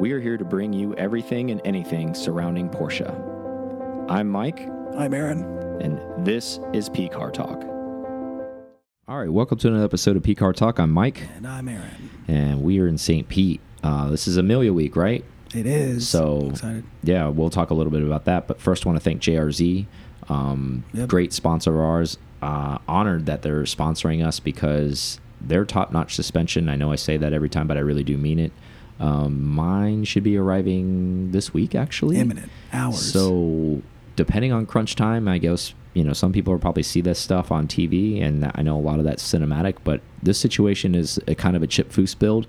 We are here to bring you everything and anything surrounding Porsche. I'm Mike, I'm Aaron. and this is PCAR Talk. All right, welcome to another episode of PCAR Talk. I'm Mike, And I'm Aaron. and we are in St. Pete. Uh, this is Amelia Week, right? It is. So- excited. Yeah, we'll talk a little bit about that. But first, I want to thank JRZ, um, Yep. great sponsor of ours. Uh, honored that they're sponsoring us because they're top notch suspension. I know I say that every time, but I really do mean it. Um, mine should be arriving this week, actually. Imminent. Hours. So, depending on crunch time, I guess you know some people will probably see this stuff on TV, and I know a lot of that's cinematic. But this situation is a kind of a chip foose build.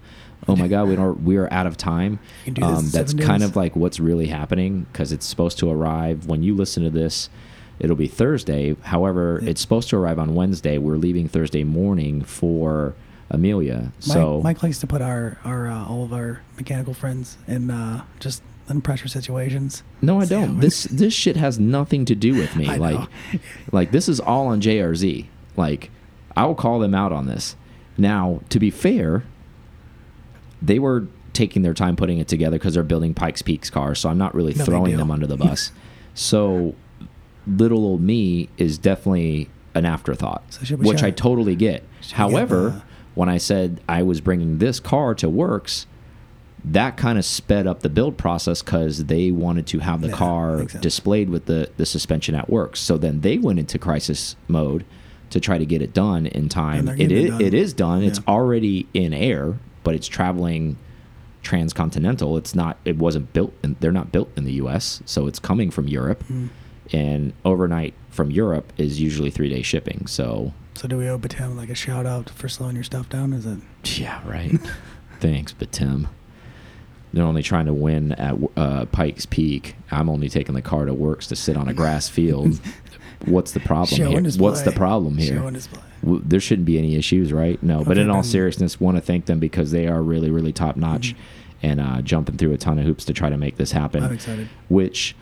Oh my God, we don't we are out of time. You do this Um, that's kind of like what's really happening because it's supposed to arrive when you listen to this. It'll be Thursday. However, Yeah. it's supposed to arrive on Wednesday. We're leaving Thursday morning for Amelia. So Mike likes to put our, our uh, all of our mechanical friends in uh, just in pressure situations. No, I don't. This this shit has nothing to do with me. I like like this is all on JRZ. Like I will call them out on this. Now, to be fair, they were taking their time putting it together because they're building Pikes Peak's car, so I'm not really No throwing them under the bus. so little old me is definitely an afterthought, So which I totally get. However, when I said I was bringing this car to Werks, that kind of sped up the build process because they wanted to have the Yeah, car displayed with the, the suspension at Werks. So then they went into crisis mode to try to get it done in time. It is, done. it is done. It's already in air, but it's traveling transcontinental. It's not. It wasn't built. In, they're not built in the U.S., so it's coming from Europe. Mm. And overnight from Europe is usually three day shipping. So So do we owe Batem like a shout out for slowing your stuff down? Is it? Yeah, right. Thanks, but Tim. They're only trying to win at uh, Pikes Peak. I'm only taking the car to Werks to sit on a grass field. What's the problem Show here? display. What's the problem here? Show and display. W- There shouldn't be any issues, right? No, but Okay, in all seriousness, want to thank them because they are really, really top notch Mhm. and uh, jumping through a ton of hoops to try to make this happen I'm excited. which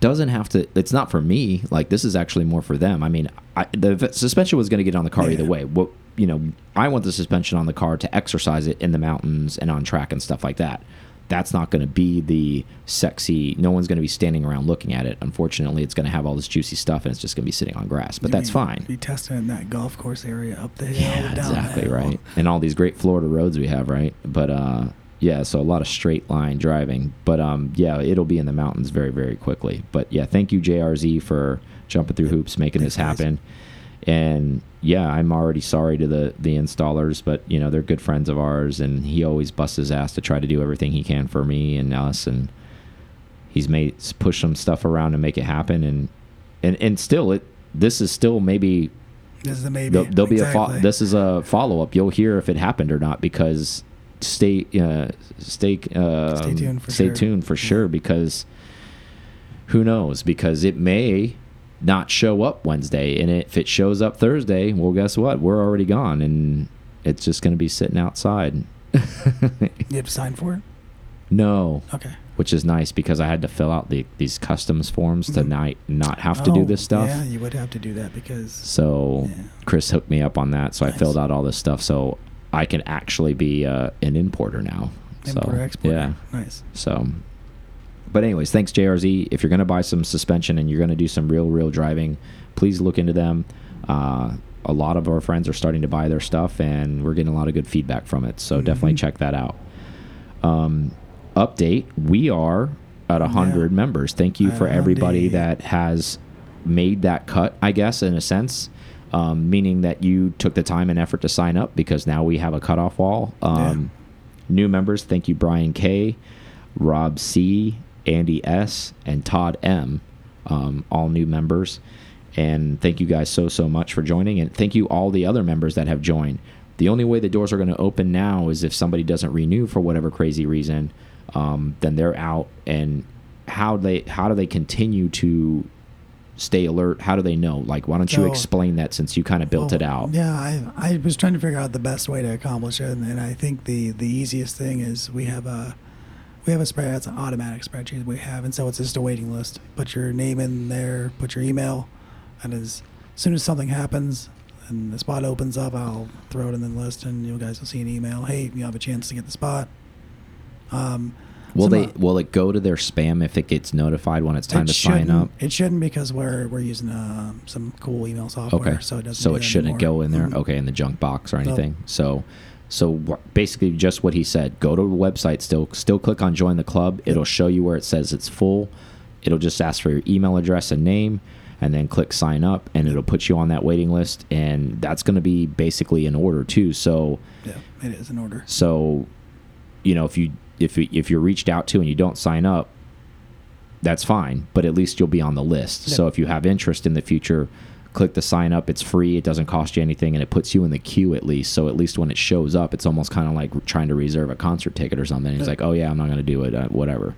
doesn't have to it's not for me like this is actually more for them i mean I, the suspension was going to get on the car Yeah. either way what you know i want the suspension on the car to exercise it in the mountains and on track and stuff like that that's not going to be the sexy no one's going to be standing around looking at it unfortunately it's going to have all this juicy stuff and it's just going to be sitting on grass but You that's mean fine Be testing in that golf course area up the hill. yeah, exactly right. And all these great Florida roads we have, right? But uh yeah, so a lot of straight line driving. But um yeah, it'll be in the mountains very very quickly. But yeah, thank you JRZ for jumping through hoops making this guys. happen. And yeah, I'm already sorry to the the installers, but you know, they're good friends of ours and he always busts his ass to try to do everything he can for me and us and he's made push some stuff around to make it happen and and and still it this is still maybe This is the maybe. There'll, there'll be a this is a follow up. You'll hear if it happened or not because stay uh, stay uh, Stay tuned for stay sure. tuned for Yeah. sure because who knows because it may not show up Wednesday and if it shows up Thursday, well guess what? We're already gone and it's just going to be sitting outside. You have to sign for it. no, Okay. which is nice because I had to fill out the, these customs forms to Mhm. not not have to do Oh, this stuff. Yeah, you would have to do that because. So Yeah. Chris hooked me up on that, so I filled out all this stuff, so I can actually be uh, an importer now. Importer, so, exporter. Yeah. Nice. So, but anyways, thanks JRZ. If you're gonna buy some suspension and you're gonna do some real, real driving, please look into them. Uh, a lot of our friends are starting to buy their stuff, and we're getting a lot of good feedback from it. So definitely Mhm. check that out. Um, update: We are at hundred Yeah. members. Thank you for everybody that has made that cut. I guess in a sense. Um, meaning that you took the time and effort to sign up because now we have a cutoff wall. Um, New members, thank you, Brian K, Rob C, Andy S, and Todd M. Um, all new members. And thank you guys so, so much for joining. And thank you, all the other members that have joined. The only way the doors are going to open now is if somebody doesn't renew for whatever crazy reason, um, then they're out. And how they how do they continue to stay alert? How do they know? Like, why don't you explain that since you kind of built Well, it out? Yeah, I I was trying to figure out the best way to accomplish it, and, and I think the the easiest thing is we have a we have a spread. It's an automatic spreadsheet we have, and so it's just a waiting list. Put your name in there, put your email, and as soon as something happens and the spot opens up, I'll throw it in the list, and you guys will see an email. Hey, you have a chance to get the spot. Um, Will they? Will it go to their spam if it gets notified when it's time it to sign up? It shouldn't because we're we're using uh, some cool email software, Okay. so it doesn't. So it shouldn't anymore. go in there. Mhm. Okay, in the junk box or anything. So, so basically, just what he said. Go to the website. Still, still click on join the club. It'll show you where it says it's full. It'll just ask for your email address and name, and then click sign up, and it'll put you on that waiting list. And that's going to be basically in order too. So, Yeah, it is in order. so, you know, if you if if you're reached out to and you don't sign up, that's fine. But at least you'll be on the list. Yep. So if you have interest in the future, click the sign up. It's free. It doesn't cost you anything, and it puts you in the queue at least. So at least when it shows up, it's almost kind of like trying to reserve a concert ticket or something. It's Yep. like, oh yeah, I'm not going to do it, uh, whatever.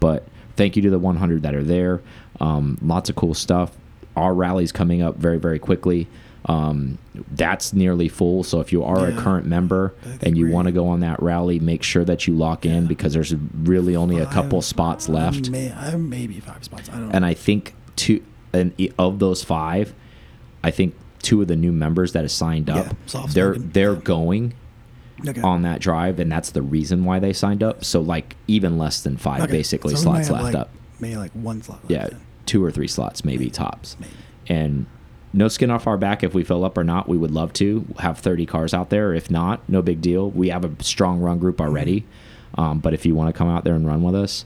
But thank you to the 100 that are there. Um, lots of cool stuff. Our rally's coming up very very quickly. Um, that's nearly full. So if you are a current member and you want to go on that rally, make sure that you lock in because there's really only a couple spots I left. May, I maybe five spots. I don't. And know. I think two and of those five, I think two of the new members that have signed up, Yeah, they're they're Yeah. going okay. on that drive, and that's the reason why they signed up. So like even less than five Okay, basically so slots left like, up. Maybe like one slot. Left Yeah, then. two or three slots maybe tops. Maybe. And no skin off our back if we fill up or not. We would love to have 30 cars out there. If not, no big deal. We have a strong run group already. Um, but if you want to come out there and run with us,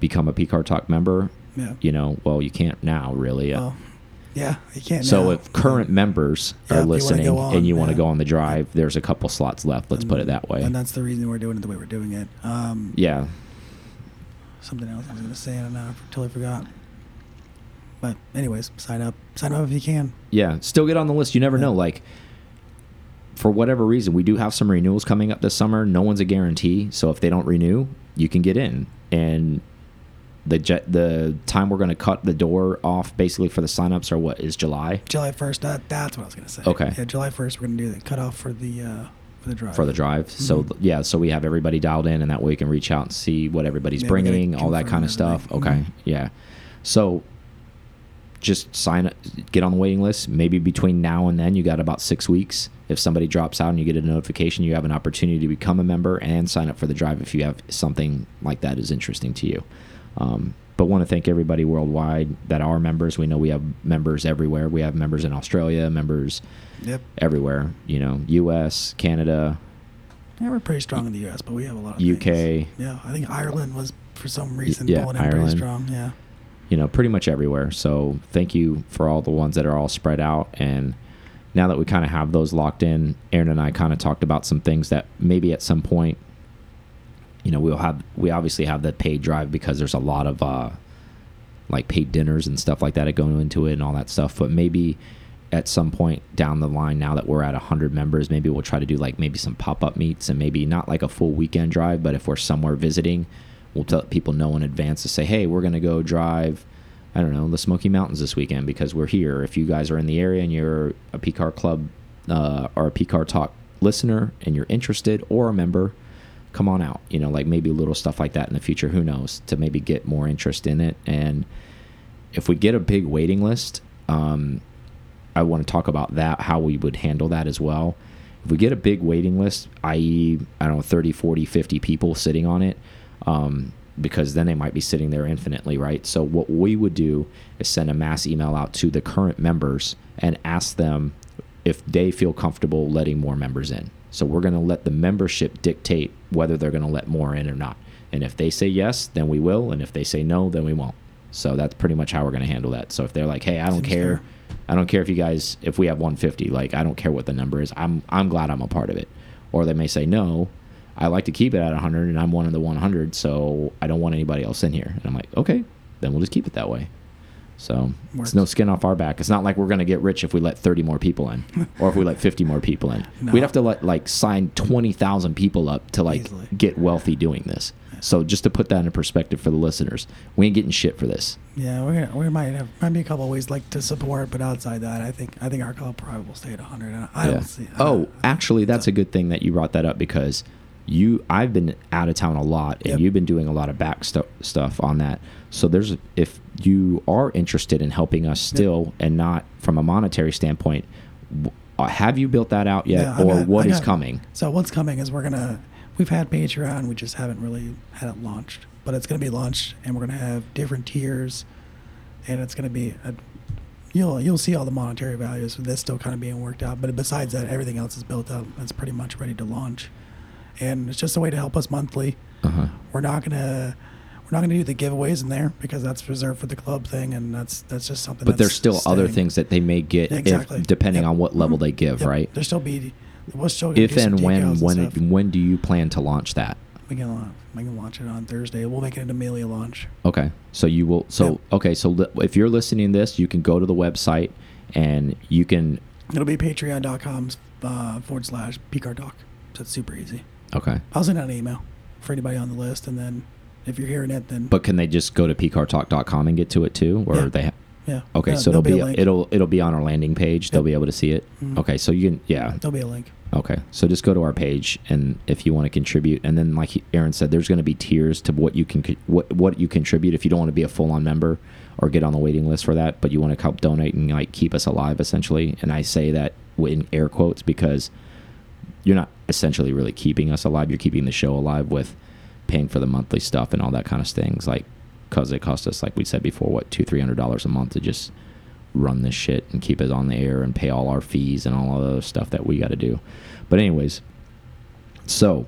become a PCAR Talk member. Yeah. You know, well, you can't now really. Well, yeah, you can't. so now. if current members Yeah, are you listening go on, and you want to yeah. go on the drive, there's a couple slots left. Let's put it that way. And that's the reason we're doing it the way we're doing it. Um, yeah. Something else I was gonna say, and I totally forgot. But anyways, sign up. Sign up if you can. Yeah, still get on the list. You never Yeah. know. Like, for whatever reason, we do have some renewals coming up this summer. No one's a guarantee, so if they don't renew, you can get in. And the jet, the time we're going to cut the door off basically for the signups are what is July July first. That that's what I was gonna say. Okay. Yeah, July first. We're gonna do the cutoff for the uh, for the drive. for the drive. So Mhm. yeah, so we have everybody dialed in, and that way we can reach out and see what everybody's Yeah, bringing, all that kind of stuff. Okay, Mhm. yeah. So just sign up, get on the waiting list. Maybe between now and then, you got about six weeks. If somebody drops out and you get a notification, you have an opportunity to become a member and sign up for the drive if you have something like that is interesting to you. Um, but want to thank everybody worldwide that are members. We know we have members everywhere. We have members in Australia, members Yep. everywhere. You know, U.S., Canada, Yeah, we're pretty strong in the U.S., but we have a lot of UK. things. Yeah, I think Ireland was for some reason yeah, pulling in Ireland. pretty strong. Yeah. You know, pretty much everywhere. So thank you for all the ones that are all spread out. And now that we kind of have those locked in, Aaron and I kind of talked about some things that maybe at some point, you know, we'll have, we obviously have the paid drive because there's a lot of, uh, like paid dinners and stuff like that that go into it and all that stuff. But maybe at some point down the line, now that we're at 100 members, maybe we'll try to do like maybe some pop up meets and maybe not like a full weekend drive, but if we're somewhere visiting, we'll tell people know in advance to say, hey, we're going to go drive, I don't know, the Smoky Mountains this weekend because we're here. If you guys are in the area and you're a PCAR Club uh, or a PCAR Talk listener and you're interested or a member, come on out. You know, like maybe little stuff like that in the future. Who knows? To maybe get more interest in it. And if we get a big waiting list, um, I want to talk about that, how we would handle that as well. If we get a big waiting list, i.e., I don't know, 30, 40, 50 people sitting on it, um, because then they might be sitting there infinitely, right? So, what we would do is send a mass email out to the current members and ask them if they feel comfortable letting more members in. So, we're going to let the membership dictate whether they're going to let more in or not. And if they say yes, then we will. And if they say no, then we won't. So, that's pretty much how we're going to handle that. So, if they're like, hey, I don't Seems care. fair. I don't care if you guys if we have 150. Like I don't care what the number is. I'm I'm glad I'm a part of it. Or they may say no. I like to keep it at 100, and I'm one of the 100, so I don't want anybody else in here. And I'm like, okay, then we'll just keep it that way. So Works. it's no skin off our back. It's not like we're gonna get rich if we let 30 more people in, or if we let 50 more people in. No. We'd have to let like sign 20,000 people up to like Easily. get wealthy doing this. So just to put that in perspective for the listeners, we ain't getting shit for this. Yeah, we're we might have might be a couple of ways like to support, but outside that, I think I think our club probably will stay at 100. I Yeah. don't see. I Oh, don't- actually, that's a good thing that you brought that up because you I've been out of town a lot and Yep. you've been doing a lot of back stu stuff on that. So there's if you are interested in helping us still and not from a monetary standpoint, uh, have you built that out yet or what is got- coming? So what's coming is we're gonna we've had Patreon, we just haven't really had it launched. But it's going to be launched, and we're going to have different tiers, and it's going to be a, you'll you'll see all the monetary values. That's still kind of being worked out. But besides that, everything else is built up. It's pretty much ready to launch, and it's just a way to help us monthly. Uh-huh. We're not gonna we're not gonna do the giveaways in there because that's reserved for the club thing, and that's that's just something. But that's there's still other things that they may get if- Exactly. depending Yep. on what level they give, Yep. right? There'll still be. We'll still If and when when and it, when do you plan to launch that? we can launch, we can launch it on Thursday. We'll make it an Amelia launch. Okay. So you will. So Yep. okay. So li- if you're listening to this, you can go to the website and you can. It'll be patreon.com uh, forward slash PCAR Talk. So it's super easy. Okay. I'll send out an email for anybody on the list, and then if you're hearing it, then But can they just go to pcartalk.com and get to it too, or Yeah. they? Ha yeah. okay. Yeah, so it'll there'll be, a it'll it'll be on our landing page. They'll be able to see it. Mhm. Okay. So you can yeah. There'll be a link. Okay, so just go to our page, and if you want to contribute, and then like Aaron said, there's going to be tiers to what you can co- what what you contribute. If you don't want to be a full on member or get on the waiting list for that, but you want to help donate and like keep us alive, essentially. And I say that in air quotes because you're not essentially really keeping us alive. You're keeping the show alive with paying for the monthly stuff and all that kind of things. Like, cause it costs us, like we said before, what two three hundred dollars a month to just run this shit and keep it on the air and pay all our fees and all the other stuff that we got to do. But anyways, so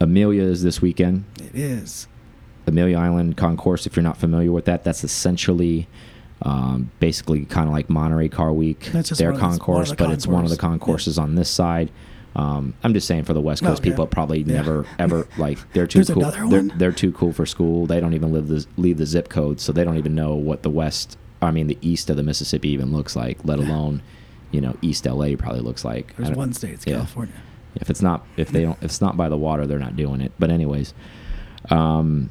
Amelia is this weekend. It is. Amelia Island Concours. If you're not familiar with that, that's essentially um, basically kind of like Monterey Car Week. That's just their of the- of concourse, but it's one of the concourse. concourses on this side. Um, I'm just saying for the West Oh, Coast people, probably Yeah. never ever like they're too There's cool. They're, they're too cool for school. They don't even live the leave the zip code, so they don't even know what the West. I mean, the east of the Mississippi even looks like, let alone, you know, East LA probably looks like. There's one state. It's yeah. California. if it's not if they don't if it's not by the water they're not doing it but anyways um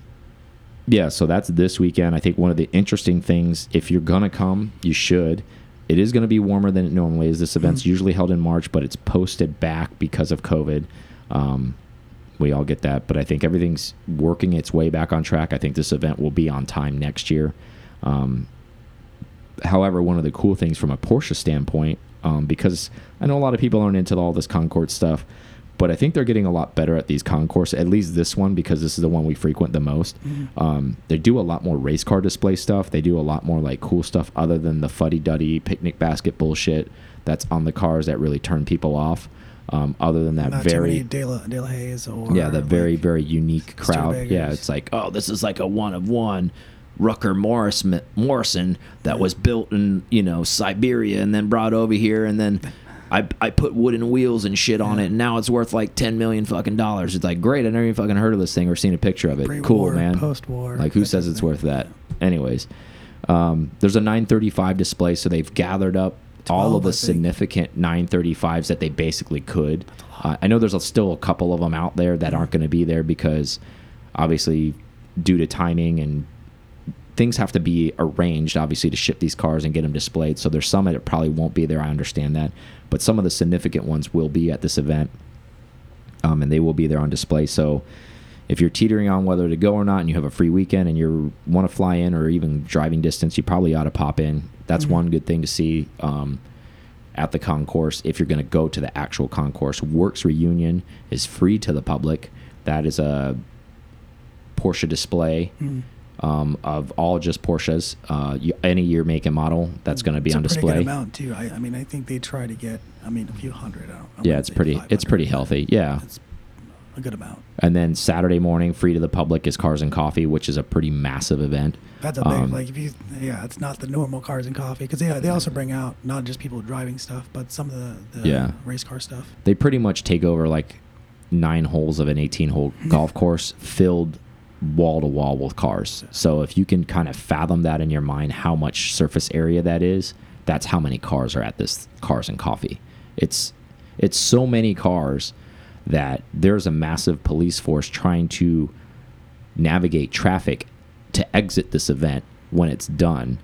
yeah so that's this weekend i think one of the interesting things if you're gonna come you should it is going to be warmer than it normally is. This event's Mhm. usually held in march but it's posted back because of covid. Um we all get that but i think everything's working its way back on track. I think this event will be on time next year. Um however, one of the cool things from a Porsche standpoint, um, because I know a lot of people aren't into all this Concours stuff, but I think they're getting a lot better at these concourse. At least this one, because this is the one we frequent the most. Mhm. Um, they do a lot more race car display stuff. They do a lot more like cool stuff other than the fuddy duddy picnic basket bullshit that's on the cars that really turn people off. Um, other than that, Not very De La, Delahayes or yeah, the very like, very unique crowd. Yeah, it's like oh, this is like a one of one. Rucker Morris Morrison that was built in you know Siberia and then brought over here and then I I put wooden wheels and shit on it and now it's worth like ten million fucking dollars. It's like great. I never even fucking heard of this thing or seen a picture of it. cool, man. Post-war. Like who says it's worth that? Anyways, um, there's a 935 display, so they've gathered up all of the significant 935s that they basically could. Uh, I know there's a, still a couple of them out there that aren't going to be there because obviously due to timing and things have to be arranged obviously to ship these cars and get them displayed so there's some that probably won't be there i understand that but some of the significant ones will be at this event um, and they will be there on display. So if you're teetering on whether to go or not and you have a free weekend and you want to fly in or even driving distance you probably ought to pop in. That's Mhm. one good thing to see um, at the concourse. If you're going to go to the actual concourse Werks reunion is free to the public. That is a porsche display. Mm. Um, of all just porsches uh, you, any year make and model that's going to be on display Good amount too. I, I mean, I think they try to get. I mean, a few hundred. I don't, I yeah it's pretty it's pretty healthy yeah It's a good amount. and then saturday morning free to the public is cars and coffee which is a pretty massive event That's a big Um, like if you yeah, it's not the normal cars and coffee because they they also bring out not just people driving stuff, but some of the, the Yeah. race car stuff. they pretty much take over like nine holes of an 18 hole golf course filled wall to wall with cars. So if you can kind of fathom that in your mind, how much surface area that is, that's how many cars are at this cars and coffee. It's it's so many cars that there's a massive police force trying to navigate traffic to exit this event when it's done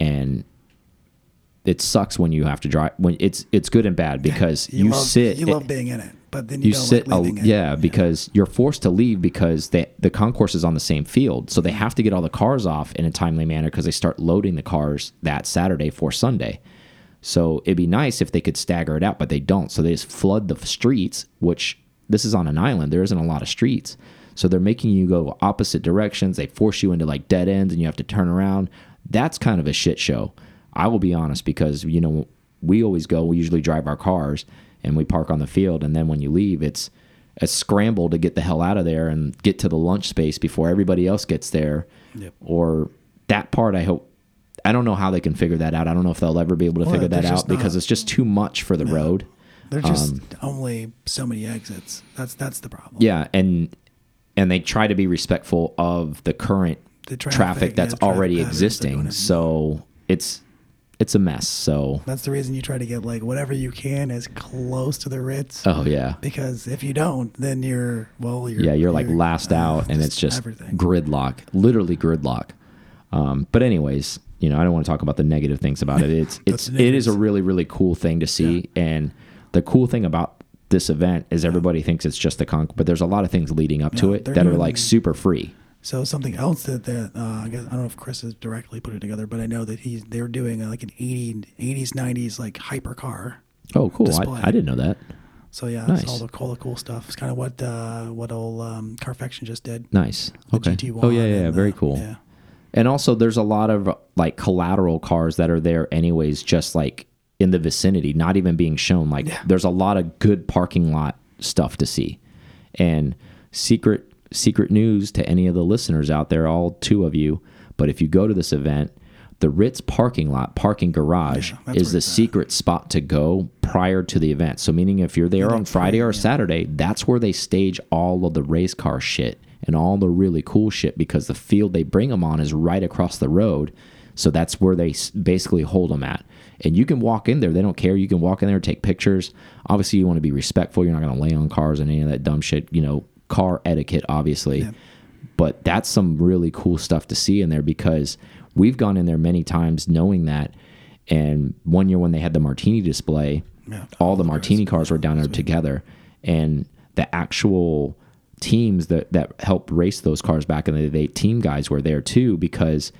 and it sucks when you have to drive when it's it's good and bad because you, love, sit You it- love being in it, but then you, you sit like a, leaving it. yeah because you're forced to leave because they, the concourse is on the same field so they Mm-hmm. have to get all the cars off in a timely manner because they start loading the cars that saturday for sunday so it'd be nice if they could stagger it out but they don't so they just flood the streets which this is on an island. There isn't a lot of streets. So they're making you go opposite directions. They force you into like dead ends and you have to turn around. That's kind of a shit show. I will be honest because, you know, we always go, we usually drive our cars and we park on the field. And then when you leave, it's a scramble to get the hell out of there and get to the lunch space before everybody else gets there. Yep. Or that part, I hope. I don't know how they can figure that out. I don't know if they'll ever be able to Well, figure that out because it's just too much for the road. There's just Um, only so many exits. That's that's the problem. Yeah, and and they try to be respectful of the current The traffic, traffic, that's yeah, traffic already they're existing. So it's it's a mess. So That's the reason you try to get like whatever you can as close to the Ritz. oh yeah. Because if you don't, then you're well. You're, Yeah, you're like last uh, out, and it's just everything. gridlock, literally gridlock. Um, but anyways, you know, I don't want to talk about the negative things about it. It's it's it is a really really cool thing to see, and the cool thing about this event is everybody thinks it's just the conch, but there's a lot of things leading up to it that are like super free. So something else that that uh, I guess I don't know if Chris has directly put it together, but I know that he's they're doing uh, like an 80, 80s 90s like hypercar. Oh, cool! Display. I, I didn't know that. So yeah, Nice. it's all the all the cool stuff. It's kind of what uh, what old um, Carfection just did. Nice. The Okay. GT1 Oh yeah, yeah, yeah. Very uh, cool. Yeah. And also, there's a lot of like collateral cars that are there, anyways, just like in the vicinity, not even being shown. Like, Yeah. there's a lot of good parking lot stuff to see. And secret secret news to any of the listeners out there, all two of you. But if you go to this event, the Ritz parking lot, parking garage, Yeah, is the it's at. secret spot to go prior to the event. So, meaning if you're there on Friday right, or yeah. Saturday, that's where they stage all of the race car shit and all the really cool shit because the field they bring them on is right across the road. So that's where they basically hold them at. And you can walk in there. They don't care. You can walk in there, take pictures. Obviously, you want to be respectful. You're not going to lay on cars and any of that dumb shit. You know, car etiquette, obviously. But that's some really cool stuff to see in there because we've gone in there many times knowing that. And one year when they had the martini display, Yeah. all the oh, martini cars were down there together. And the actual teams that, that helped race those cars back in the day, team guys were there too because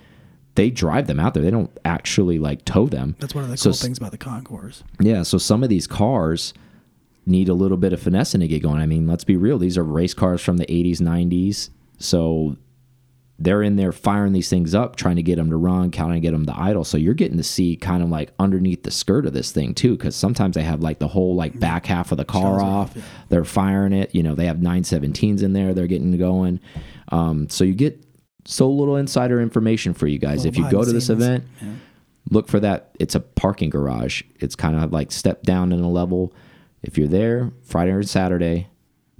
they drive them out there. They don't actually like tow them. That's one of the So cool things about the concourse. Yeah, so some of these cars need a little bit of finessing to get going. I mean, let's be real; these are race cars from the '80s, '90s, so they're in there firing these things up, trying to get them to run, counting to get them to idle. So you're getting to see kind of like underneath the skirt of this thing too, because sometimes they have like the whole like back half of the car off. yeah. They're firing it. You know, they have 917s in there. They're getting going. Um, so you get so little insider information for you guys. If you go to this event, Yeah. look for that. It's a parking garage. It's kind of like step down in a level. If you're there Friday or Saturday,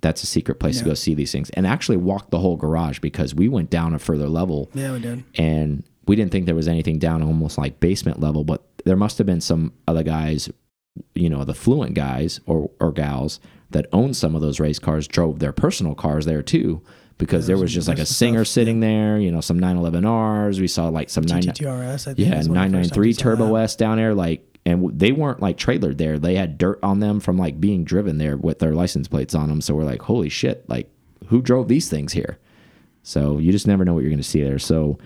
that's a secret place to go see these things and actually walk the whole garage because we went down a further level Yeah, we did. and we didn't think there was anything down almost like basement level, but there must have been some other guys, you know, the fluent guys or, or gals that owned some of those race cars drove their personal cars there too. Because there was just like a singer stuff, sitting there, you know, some 911Rs. We saw like some 9 GTRS, I think. yeah, is one of 993 times Turbo that. S down there, like, and they weren't like trailered there. They had dirt on them from like being driven there with their license plates on them. So we're like, holy shit, like, who drove these things here? So you just never know what you're going to see there. So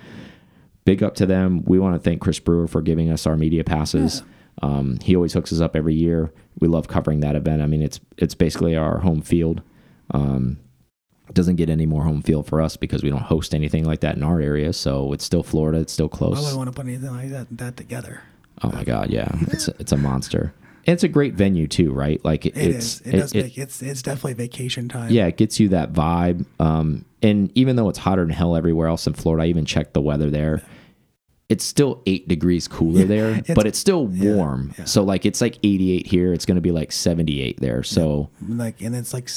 big up to them. We want to thank Chris Brewer for giving us our media passes. Um, he always hooks us up every year. We love covering that event. I mean, it's it's basically our home field. Um, doesn't get any more home field for us because we don't host anything like that in our area. So it's still Florida. It's still close. would I want to put anything like that that together? Oh my god, yeah, it's a, it's a monster. And it's a great venue too, right? Like it, It it's is. It, does make it's it's definitely vacation time. yeah, it gets you that vibe. Um, and even though it's hotter than hell everywhere else in Florida, I even checked the weather there. It's still eight degrees cooler there, it's- but it's still warm. yeah. So like it's like 88 here. It's going to be like 78 there. So Like and it's like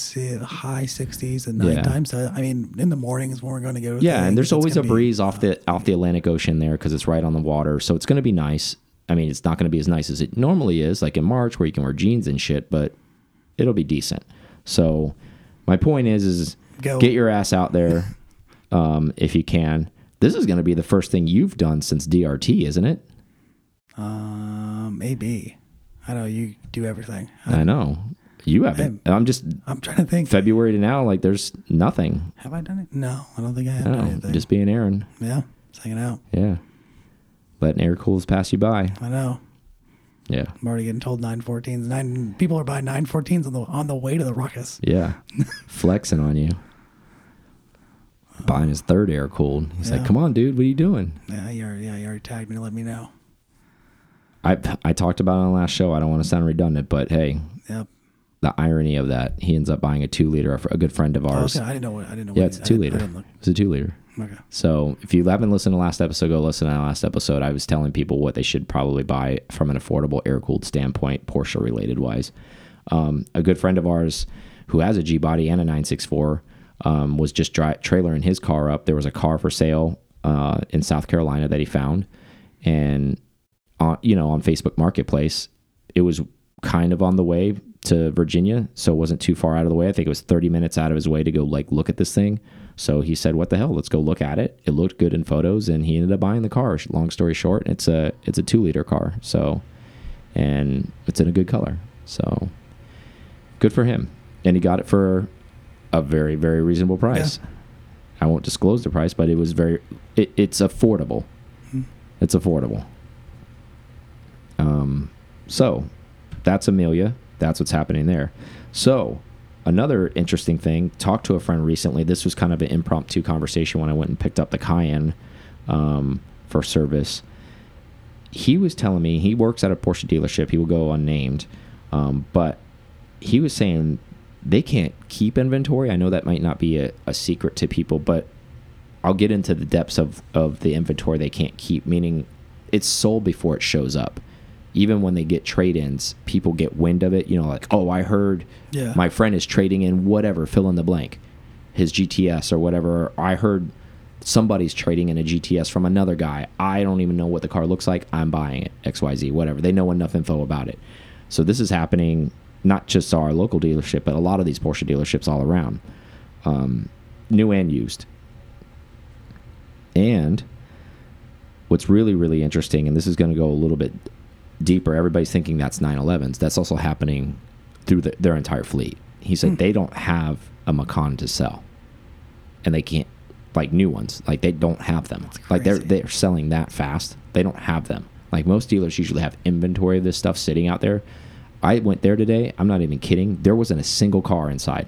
high sixties and Yeah. nighttime. So I mean, in the mornings when we're going to go. Yeah, and there's always a gonna be- breeze off the off the Atlantic Ocean there because it's right on the water. So it's going to be nice. I mean, it's not going to be as nice as it normally is, like in March where you can wear jeans and shit, but it'll be decent. So my point is, is Go. get your ass out there um, if you can. This is going to be the first thing you've done since DRT, isn't it? Um, maybe. I know you do everything. I, I know you haven't. I'm just I'm trying to think. February to now, like there's nothing. Have I done it? No, I don't think I have anything. just being Aaron. yeah, just hanging out. Yeah, letting air cools pass you by. I know. Yeah. I'm already getting told 914s. Nine people are buying 914s on the on the way to the ruckus. Yeah. Flexing on you. Buying his third air cooled. He's Yeah. like, come on, dude, what are you doing? Yeah, you already, yeah, you already tagged me to let me know. I I talked about it on the last show. I don't want to sound redundant, but hey, Yep. The irony of that, he ends up buying a two liter. A good friend of Oh, ours. okay, I didn't know what I didn't know. Yeah, what it's a two liter. I didn't look. It's a two liter. Okay. So if you haven't listened to last episode, go listen to last episode. I was telling people what they should probably buy from an affordable air cooled standpoint, Porsche related wise. Um, a good friend of ours who has a G body and a 964 um, was just dri trailering his car up. There was a car for sale uh, in South Carolina that he found, and on you know on Facebook Marketplace, it was kind of on the way to Virginia, so it wasn't too far out of the way. I think it was 30 minutes out of his way to go like look at this thing. So he said, "What the hell? Let's go look at it." It looked good in photos, and he ended up buying the car. Long story short, it's a it's a two liter car. So, and it's in a good color. So, good for him. And he got it for a very very reasonable price. I won't disclose the price, but it was very it, it's affordable. It's affordable. Um, so that's Amelia. That's what's happening there. So another interesting thing. Talked to a friend recently. This was kind of an impromptu conversation when I went and picked up the Cayenne um, for service. He was telling me he works at a Porsche dealership. He will go unnamed, um, but he was saying they can't keep inventory. I know that might not be a, a secret to people, but I'll get into the depths of, of the inventory they can't keep, meaning it's sold before it shows up. Even when they get trade ins, people get wind of it. You know, like, oh, I heard Yeah. my friend is trading in whatever, fill in the blank, his GTS or whatever. I heard somebody's trading in a GTS from another guy. I don't even know what the car looks like. I'm buying it, XYZ, whatever. They know enough info about it. So this is happening not just our local dealership, but a lot of these Porsche dealerships all around, um, new and used. And what's really, really interesting, and this is going to go a little bit deeper, everybody's thinking that's 911s. That's also happening through the, their entire fleet. He said hmm. they don't have a Macan to sell, and they can't like new ones. Like they don't have them. Like they're they're selling that fast. They don't have them. Like most dealers usually have inventory of this stuff sitting out there. I went there today. I'm not even kidding. There wasn't a single car inside.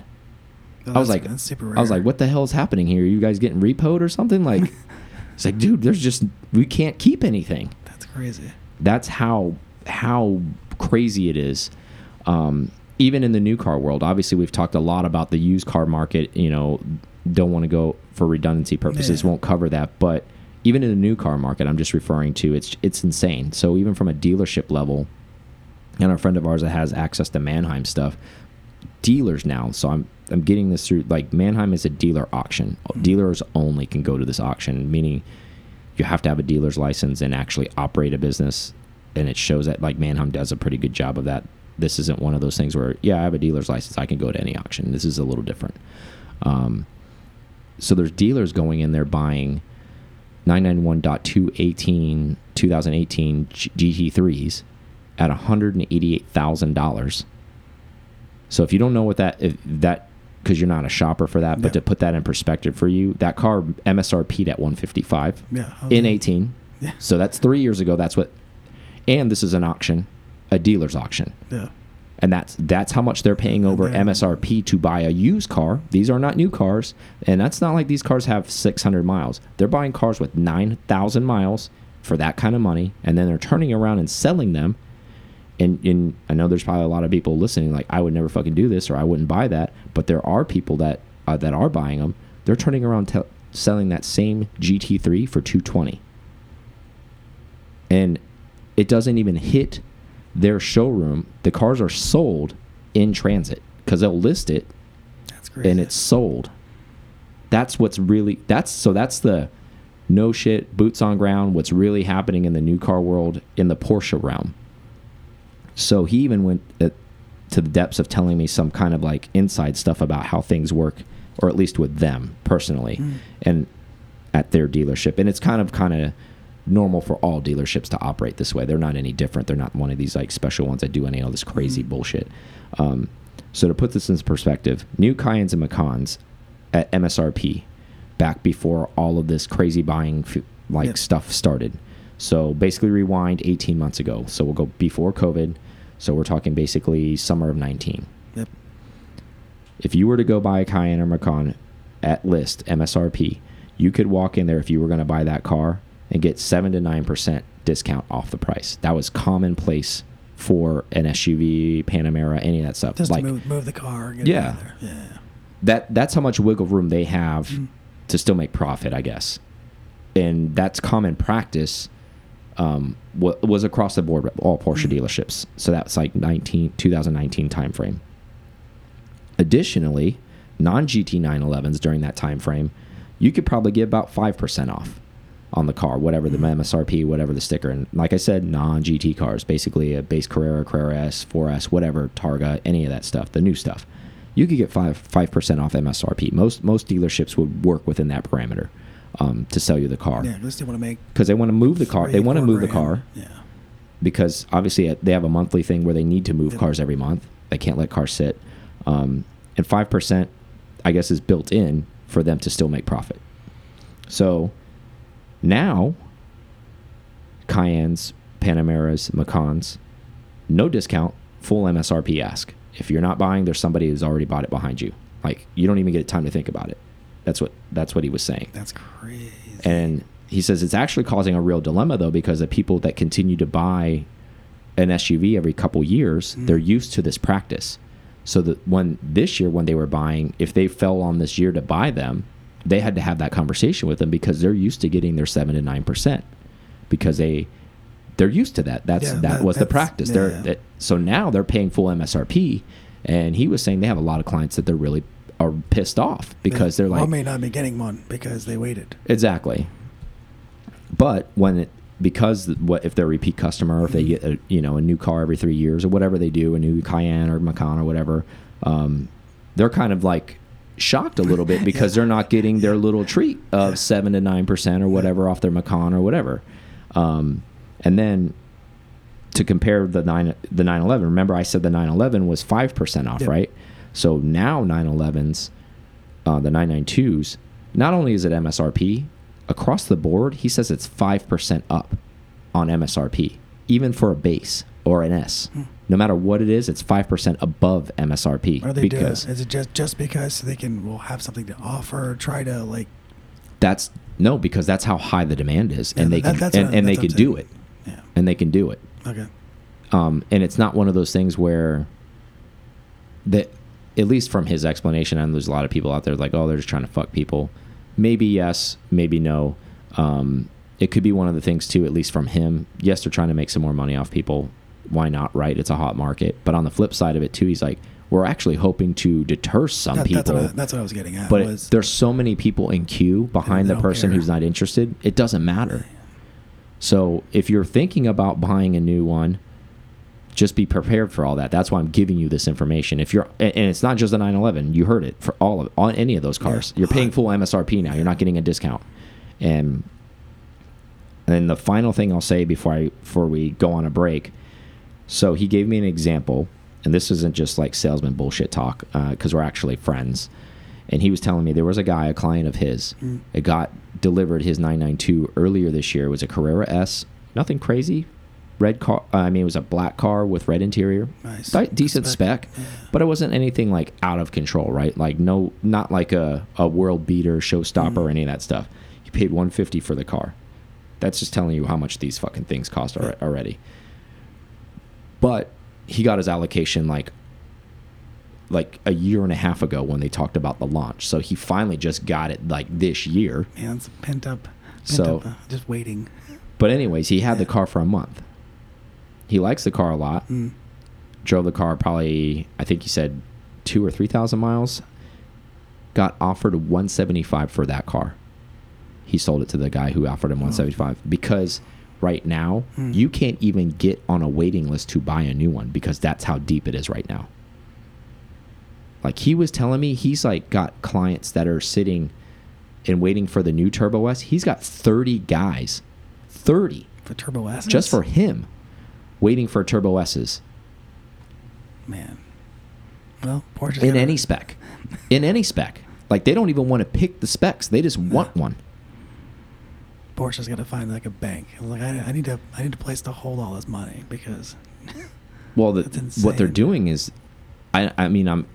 Oh, I was like, that's super I was like, what the hell is happening here? Are you guys getting repoed or something? Like, it's like, dude, there's just we can't keep anything. That's crazy. That's how how crazy it is. Um, even in the new car world, obviously, we've talked a lot about the used car market. You know, don't want to go for redundancy purposes, Yeah. won't cover that. But even in the new car market, I'm just referring to it's it's insane. So even from a dealership level, and a friend of ours that has access to Manheim stuff, dealers now. So I'm I'm getting this through like Manheim is a dealer auction. Dealers only can go to this auction, meaning you have to have a dealer's license and actually operate a business. And it shows that like Manheim does a pretty good job of that. This isn't one of those things where yeah, I have a dealer's license, I can go to any auction. This is a little different. Um, so there's dealers going in there buying 991.218 2018 GT3s at $188,000. So if you don't know what that if that because you're not a shopper for that, but Yeah. to put that in perspective for you, that car MSRP'd at 155 Yeah. In 18. Yeah. So that's 3 years ago that's what and this is an auction, a dealer's auction. Yeah. And that's that's how much they're paying over Yeah. MSRP to buy a used car. These are not new cars, and that's not like these cars have 600 miles. They're buying cars with 9,000 miles for that kind of money, and then they're turning around and selling them. And, and I know there's probably a lot of people listening like I would never fucking do this or I wouldn't buy that, but there are people that uh, that are buying them. They're turning around selling that same GT3 for 220, and it doesn't even hit their showroom. The cars are sold in transit because they'll list it That's crazy. and it's sold. That's what's really that's so that's the no shit boots on ground. What's really happening in the new car world in the Porsche realm. So he even went at, to the depths of telling me some kind of like inside stuff about how things work, or at least with them personally, mm. and at their dealership. And it's kind of kind of normal for all dealerships to operate this way. They're not any different. They're not one of these like special ones that do any of this crazy mm. bullshit. Um, so to put this in perspective, new Cayennes and Macans at MSRP back before all of this crazy buying like Yep. stuff started. So basically, rewind 18 months ago. So we'll go before COVID. So we're talking basically summer of 19. Yep. If you were to go buy a Cayenne or Macan at list MSRP, you could walk in there if you were going to buy that car and get seven to nine percent discount off the price. That was commonplace for an SUV, Panamera, any of that stuff. Just like to move, move the car. Get Yeah. Yeah. that that's how much wiggle room they have Mm. to still make profit, I guess. And that's common practice. Um, was across the board with all Porsche Mm. dealerships. So that's like 19, 2019 timeframe. Additionally, non GT 911s during that time frame, you could probably get about five percent off on the car, whatever the. MSRP, whatever the sticker. And like I said, non GT cars, basically a base Carrera, Carrera S, 4S, whatever, Targa, any of that stuff, the new stuff. You could get five five percent off MSRP. Most most dealerships would work within that parameter um, to sell you the car Yeah. Just want to make. because they want to move the car. They want to move the car Yeah. because obviously uh, they have a monthly thing where they need to move Yep. cars every month. They can't let cars sit. Um, and 5%, I guess, is built in for them to still make profit. So now, Cayennes, Panameras, Macans, no discount, full MSRP ask. If you're not buying, there's somebody who's already bought it behind you. Like you don't even get time to think about it. That's what that's what he was saying. That's crazy. And he says it's actually causing a real dilemma though because the people that continue to buy an SUV every couple years, Mm. they're used to this practice. So that when this year when they were buying, if they fell on this year to buy them, they had to have that conversation with them because they're used to getting their 7 to 9% because they they're used to that. That's Yeah, that, that- was the practice. yeah, they're yeah. that, so now they're paying full MSRP and he was saying they have a lot of clients that they're really are pissed off because they're like well, may not be getting one because they waited. Exactly. But when it because what if they're a repeat customer, or if they get a you know a new car every three years or whatever they do, a new Cayenne or Macan or whatever, um, they're kind of like shocked a little bit because they're not getting their little treat of seven to nine percent or whatever off their Macan or whatever. Um, and then to compare the nine the 911, remember I said the 911 was five percent off, right? So now 911s, uh, the 992s, not only is it MSRP across the board, he says it's five percent up on MSRP, even for a base or an S. No matter what it is, it's five percent above MSRP Are they because doing? Is it just just because they can will have something to offer? Or try to like. that's no because that's how high the demand is, and Yeah, they that- can and, what- and they can do it, Yeah. and they can do it. Okay. um, and it's not one of those things where that at least from his explanation and there's a lot of people out there like oh they're just trying to fuck people. Maybe yes maybe no. Um, it could be one of the things too at least from him. Yes they're trying to make some more money off people. Why not right? It's a hot market. But on the flip side of it too he's like we're actually hoping to deter some That- that's, people. what I, that's what I was getting at. but it- there's so many people in queue behind the person care. who's not interested. It doesn't matter. So if you're thinking about buying a new one just be prepared for all that. That's why i'm giving you this information. If you're and it's not just the 911 you heard it for all of on any of those cars. Yeah. you're paying full msrp now. You're not getting a discount. And and then the final thing i'll say before i before we go on a break. So he gave me an example and this isn't just like salesman bullshit talk because we're actually friends. And he was telling me there was a guy a client of his Mm. it got delivered his 992 earlier this year. It was a carrera s. Nothing crazy red car i mean it was a black car with red interior Nice. Decent Spec. spec, but it wasn't anything like out of control right like no not like a, a world beater showstopper or Mm. any of that stuff he paid 150 for the car that's just telling you how much these fucking things cost alre- already but he got his allocation like like a year and a half ago when they talked about the launch so he finally just got it like this year Man, it's pent up. Pent So- up, uh, just waiting. but anyways he had the car for a month he likes the car a lot Mm. drove the car probably I think he said two or three thousand miles. Got offered 175 for that car. He sold it to the guy who offered him 175 because right now Hmm. you can't even get on a waiting list to buy a new one because that's how deep it is right now. Like he was telling me he's like got clients that are sitting and waiting for the new Turbo S. He's got 30 guys. 30 For Turbo S. just for him waiting for Turbo S's. Man. Well, Porsche. in any spec in any spec like they don't even want to pick the specs they just want one Porsche's got to find like a bank. I like, I, I need to, I need a place to hold all this money because. Well, the, what they're doing is, I, I mean, I'm,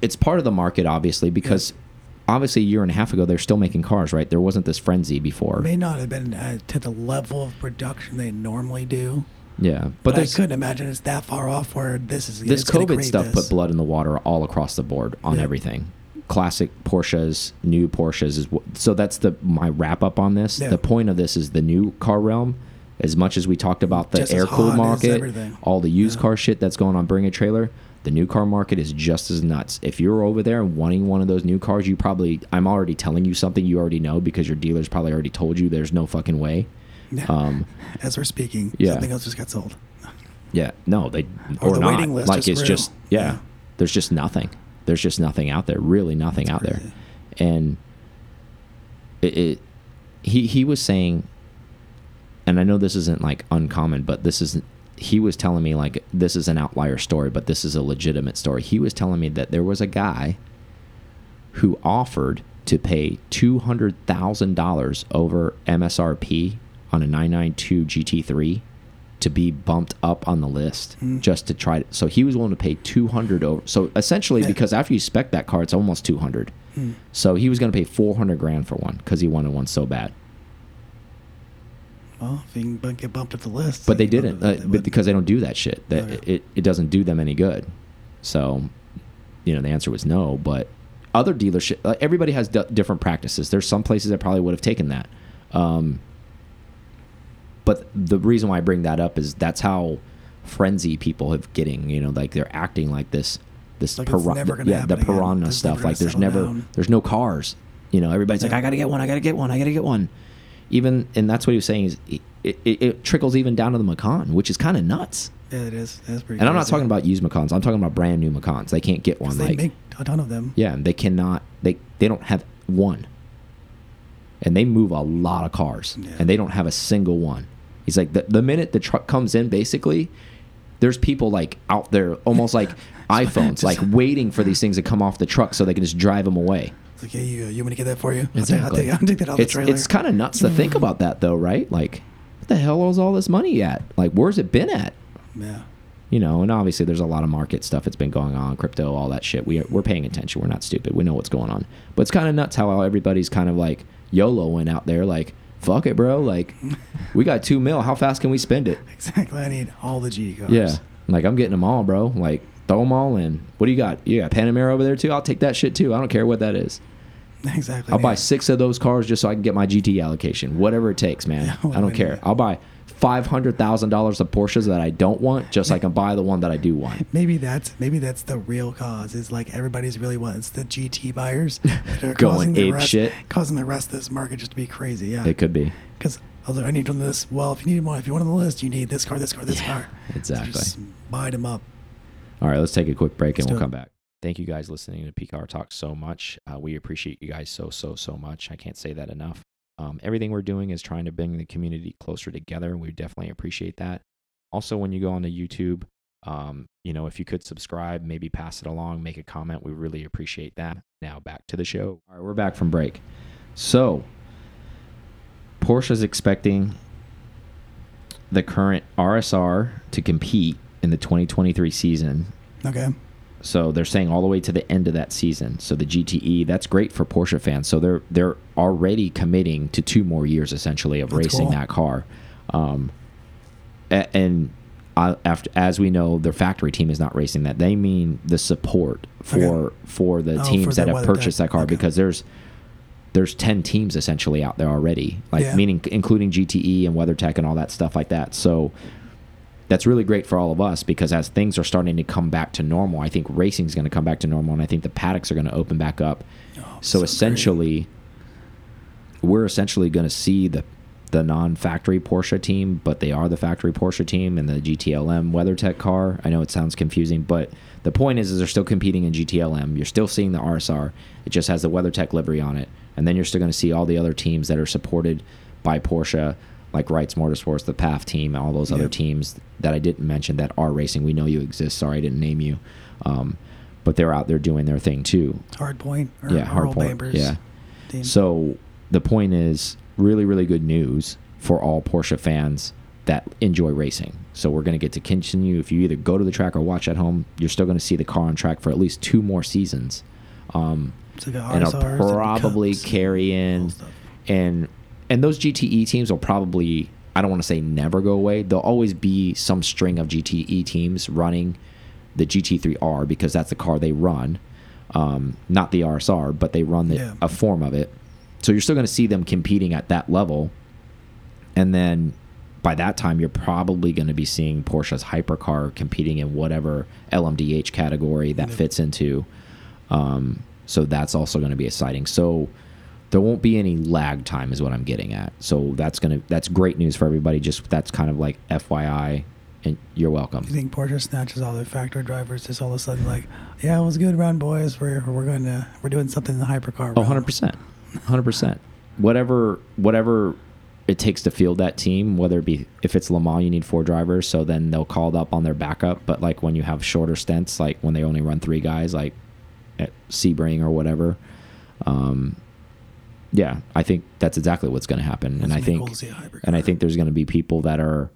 it's part of the market obviously because, obviously a year and a half ago they're still making cars, right? There wasn't this frenzy before. may not have been uh, to the level of production they normally do. Yeah, But, but I couldn't imagine it's that far off where this is. this COVID stuff this. put blood in the water all across the board on Yeah. everything. Classic Porsches, new Porsches is so that's the my wrap up on this. Yeah. The point of this is the new car realm. As much as we talked about the Just air cooled market, all the used Yeah. car shit that's going on Bring a Trailer, the new car market is just as nuts. If you're over there and wanting one of those new cars, you probably I'm already telling you something you already know because your dealer's probably already told you there's no fucking way. Yeah. Um, As we're speaking, yeah. something else just got sold. Yeah, no, they Or or, the not. waiting list like just it's grew. just yeah, Yeah. There's just nothing. There's just nothing out there. Really, nothing out there. And it, it, he he was saying, and I know this isn't like uncommon, but this is he was telling me like this is an outlier story, but this is a legitimate story. He was telling me that there was a guy who offered to pay two hundred thousand dollars over MSRP on a 992 GT3 to be bumped up on the list Mm. just to try to, so he was willing to pay 200 over so essentially Yeah. because after you spec that car it's almost 200 Hmm. so he was going to pay 400 grand for one because he wanted one so bad Well, if you can get bumped up the list. but they didn't uh, they because they don't do that shit that Okay. it, it doesn't do them any good so you know the answer was no but other dealership uh, everybody has d different practices there's some places that probably would have taken that um, but the reason why i bring that up is that's how frenzy people have getting you know like they're acting like this this Like gonna yeah the piranha stuff like there's never down. there's no cars you know everybody's like i gotta get one i gotta get one i gotta get one even and that's what he was saying is it, it, it trickles even down to the Macan, which is kind of nuts. Yeah, it is. That's pretty. And I'm not talking about used Macans. I'm talking about brand new Macans. They can't get one. They Like make a ton of them. yeah, they cannot. They they don't have one. And they move a lot of cars, Yeah. and they don't have a single one. He's like the the minute the truck comes in, basically, there's people like out there, almost like iPhones, like waiting for these things to come off the truck so they can just drive them away. It's like, yeah, you, you want me to get that for you? I'll, Exactly. take, I'll, take, I'll take that off it's the trailer. it's kind of nuts to think mm. about that though, right? Like, what the hell is all this money at? Like, where's it been at? yeah. You know, and obviously there's a lot of market stuff that's been going on, crypto, all that shit. We we're paying attention. We're not stupid. We know what's going on. But it's kind of nuts how everybody's kind of like YOLOing out there, like, fuck it, bro. Like, we got two mil. How fast can we spend it? Exactly. I need all the GT cars. Yeah. Like, I'm getting them all, bro. Like, throw them all in. What do you got? You got Panamera over there too? I'll take that shit too. I don't care what that is. Exactly. I'll buy six of those cars just so I can get my GT allocation, whatever it takes, man. Yeah, I don't care. I'll buy five hundred thousand dollars of Porsches that I don't want, just so I can buy the one that I do want. Maybe that's maybe that's the real cause. Is like everybody's really wants the GT buyers that are Going ape rest, shit. causing the rest of this market just to be crazy. Yeah. It could be. Because I need on this. Well, if you need one, if you want on the list, you need this car, this car, this Yeah, car. So exactly. just buy them up. All right, let's take a quick break and Let's we'll do it. come back. Thank you guys listening to PCAR Talk so much. Uh, we appreciate you guys so so so much. I can't say that enough. Um, everything we're doing is trying to bring the community closer together. And we definitely appreciate that. Also, when you go onto YouTube, um, you know, if you could subscribe, maybe pass it along, make a comment, we really appreciate that. Now back to the show. All right, we're back from break. So, Porsche is expecting the current RSR to compete in the 2023 season Okay. So they're saying all the way to the end of that season. So the GTE, that's great for Porsche fans. So they're they're already committing to two more years essentially of That's racing cool. that car. Um, and uh, after as we know, their factory team is not racing that. They mean the support for Okay. for the Oh, teams for that have purchased that car Okay. because there's there's 10 teams essentially out there already like Yeah. meaning including GTE and WeatherTech and all that stuff like that. So that's really great for all of us because as things are starting to come back to normal, I think racing is going to come back to normal, and I think the paddocks are going to open back up. Oh, so, great. essentially, we're essentially going to see the the non-factory Porsche team, but they are the factory Porsche team and the GTLM WeatherTech car. I know it sounds confusing, but the point is, is they're still competing in GTLM. You're still seeing the RSR. It just has the WeatherTech livery on it, and then you're still going to see all the other teams that are supported by Porsche, like Wrights Motorsports, the Pfaff team, all those other Yep. teams that I didn't mention that are racing. We know you exist. Sorry, I didn't name you, um, but they're out there doing their thing too. Hardpoint. Or yeah, Hardpoint. Yeah. team. So the point is really, really good news for all Porsche fans that enjoy racing. So we're going to get to continue. If you either go to the track or watch at home, you're still going to see the car on track for at least two more seasons. Um, and it'll probably and carry in and and those GTE teams will probably I don't want to say never go away. There'll always be some string of GTE teams running the GT3R because that's the car they run, um, not the RSR, but they run the, Yeah. a form of it. So you're still going to see them competing at that level, and then by that time you're probably going to be seeing Porsche's hypercar competing in whatever LMDH category that Yep. fits into. Um, so that's also going to be exciting. So there won't be any lag time, is what I'm getting at. So that's gonna that's great news for everybody. Just that's kind of like FYI, and you're welcome. You think Porsche snatches all their factory drivers just all of a sudden like, yeah, it was a good run, boys. We're we're going to we're doing something in the hypercar. Oh, realm." 100 percent, hundred percent. Whatever whatever it takes to field that team, whether it be if it's Le Mans, you need four drivers, so then they'll call it up on their backup. But like when you have shorter stints, like when they only run three guys, like at Sebring or whatever. Um, yeah, I think that's exactly what's going to happen, and I think cool to see a hypercar. and I think there's going to be people that are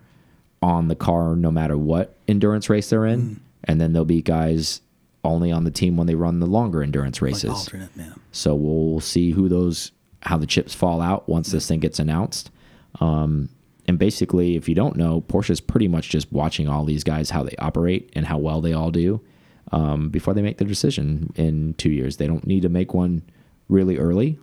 on the car no matter what endurance race they're in, Mm. and then there'll be guys only on the team when they run the longer endurance like races. alternate, man. So we'll see who those how the chips fall out once this thing gets announced. Um, and basically, if you don't know, Porsche is pretty much just watching all these guys how they operate and how well they all do um, before they make their decision in two years. They don't need to make one really early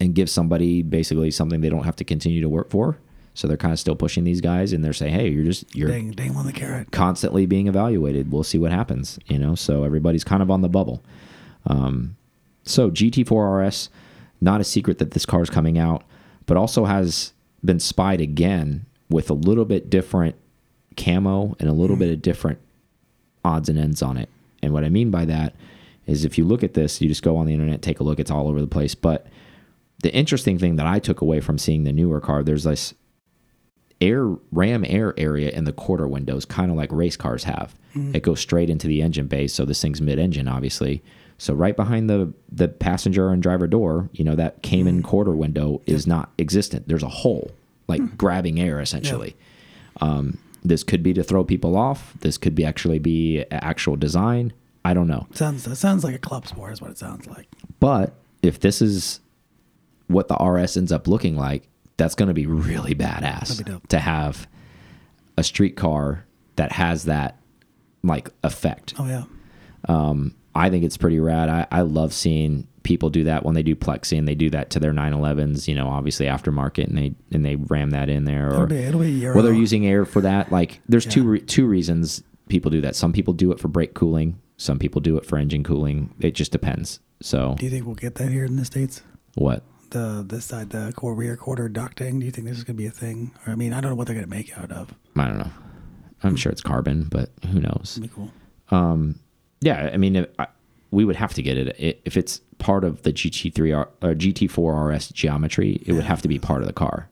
and give somebody basically something they don't have to continue to work for. So they're kind of still pushing these guys, and they're saying, "Hey, you're just you're Dang, dang on the carrot. constantly being evaluated. We'll see what happens, you know. So everybody's kind of on the bubble. Um, so GT4 RS, not a secret that this car is coming out, but also has been spied again with a little bit different camo and a little bit of different odds and ends on it. And what I mean by that is if you look at this, you just go on the internet, take a look, it's all over the place. But the interesting thing that I took away from seeing the newer car, there's this air ram air area in the quarter windows, kind of like race cars have. Mm-hmm. It goes straight into the engine bay, so this thing's mid-engine, obviously. So right behind the the passenger and driver door, you know that Cayman mm-hmm. quarter window is not existent. There's a hole, like hmm. grabbing air, essentially. Um, this could be to throw people off. This could be actually be actual design. I don't know. Sounds that sounds like a club sport is what it sounds like. But if this is what the RS ends up looking like, that's going to be really badass be to have a street car that has that like effect. Oh yeah. Um, I think it's pretty rad. I, I love seeing people do that when they do plexi and they do that to their 911s, you know, obviously aftermarket and they and they ram that in there It'll be it'll be whether they're using air for that. Like there's two re two reasons people do that. Some people do it for brake cooling, some people do it for engine cooling. It just depends. So Do you think we'll get that here in the states? what? The this side the core rear quarter ducting. Do you think this is gonna be a thing? Or I mean, I don't know what they're gonna make out of. I don't know. I'm sure it's carbon, but who knows? Be cool. Um, yeah, I mean, if, I, we would have to get it if it's part of the GT3 R, or GT4 RS geometry. It would have to be part of the car.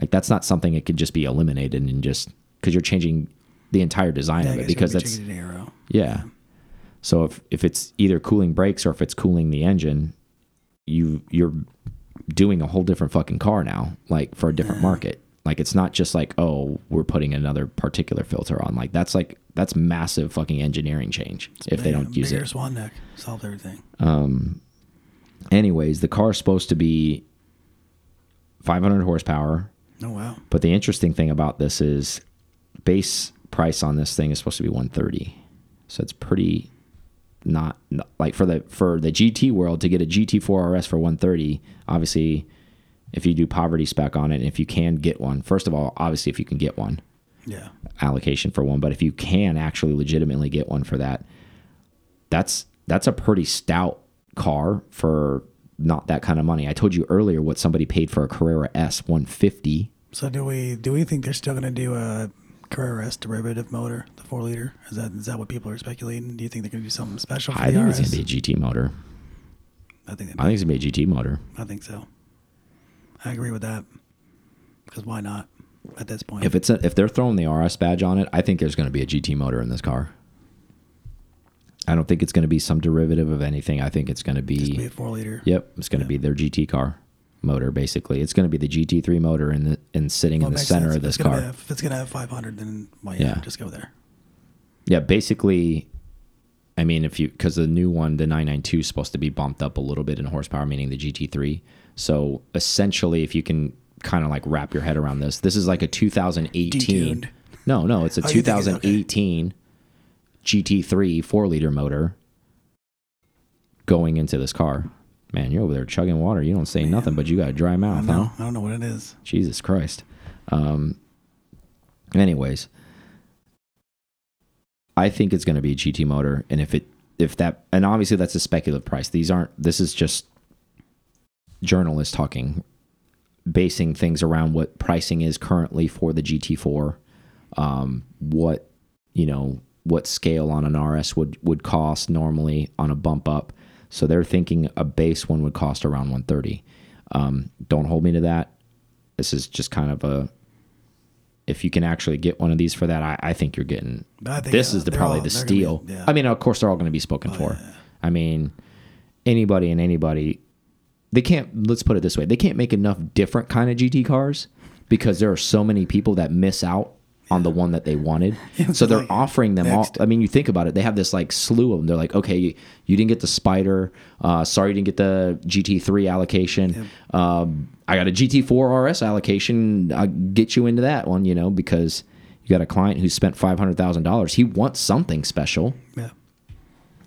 Like that's not something that could just be eliminated and just because you're changing the entire design Yeah, of it because that's it to yeah. So if if it's either cooling brakes or if it's cooling the engine, you you're doing a whole different fucking car now, like for a different market. Like it's not just like oh we're putting another particulate filter on. Like that's like that's massive fucking engineering change if they don't use it. Swan neck solved everything. Um. Anyways, the car is supposed to be 500 horsepower, Oh wow. but the interesting thing about this is base price on this thing is supposed to be 130. So it's pretty not, not- like for the for the GT world to get a GT4 RS for 130. Obviously, if you do poverty spec on it, if you can get one, first of all, obviously if you can get one Yeah. allocation for one, but if you can actually legitimately get one for that, that's that's a pretty stout car for not that kind of money. I told you earlier what somebody paid for a Carrera S 150. So do we do we think they're still gonna do a Carrera S derivative motor, four liter? Is that is that what people are speculating? Do you think they're gonna do something special for I the think RS? it's gonna be a GT motor. I think I think it's gonna be a GT motor. I think so. I agree with that. Because why not? At this point, If it's a, if they're throwing the RS badge on it, I think there's gonna be a GT motor in this car. I don't think it's gonna be some derivative of anything. I think it's gonna be be a four liter. yep, it's gonna Yeah. be their GT car. motor. Basically, it's going to be the GT3 motor in the and sitting Well, in the center sense. of this car. Be, if it's gonna have 500, then well, yeah, Yeah. just go there. Yeah, basically, I mean, if you because the new one, the 992, is supposed to be bumped up a little bit in horsepower, meaning the GT3. So essentially, if you can kind of like wrap your head around this, this is like a 2018. Detuned. No, no, it's a Oh, you think okay. 2018 GT3 four liter motor going into this car. Man, you're over there chugging water. You don't say nothing, but you got a dry mouth, know. huh? I don't know what it is. Jesus Christ. Um, anyways, I think it's going to be a GT motor, and if it if that and obviously that's a speculative price. These aren't. This is just journalists talking, basing things around what pricing is currently for the GT4, um, what you know what scale on an RS would would cost normally on a bump up. So they're thinking a base one would cost around 130. Um, don't hold me to that. This is just kind of a. If you can actually get one of these for that, I, I think you're getting. Think, This uh, is the probably all- the they're be- steal. yeah. I mean, of course, they're all going to be spoken for. I mean, anybody and anybody, they can't. Let's put it this way: they can't make enough different kind of GT cars because there are so many people that miss out on the one that they wanted. So they're like, offering them next. all. I mean, you think about it; they have this like slew of them. They're like, okay, you, you didn't get the Spider. Uh, sorry, you didn't get the GT3 allocation. Um, I got a GT4 RS allocation. I'll get you into that one, you know, because you got a client who spent five hundred thousand dollars. He wants something special. yeah.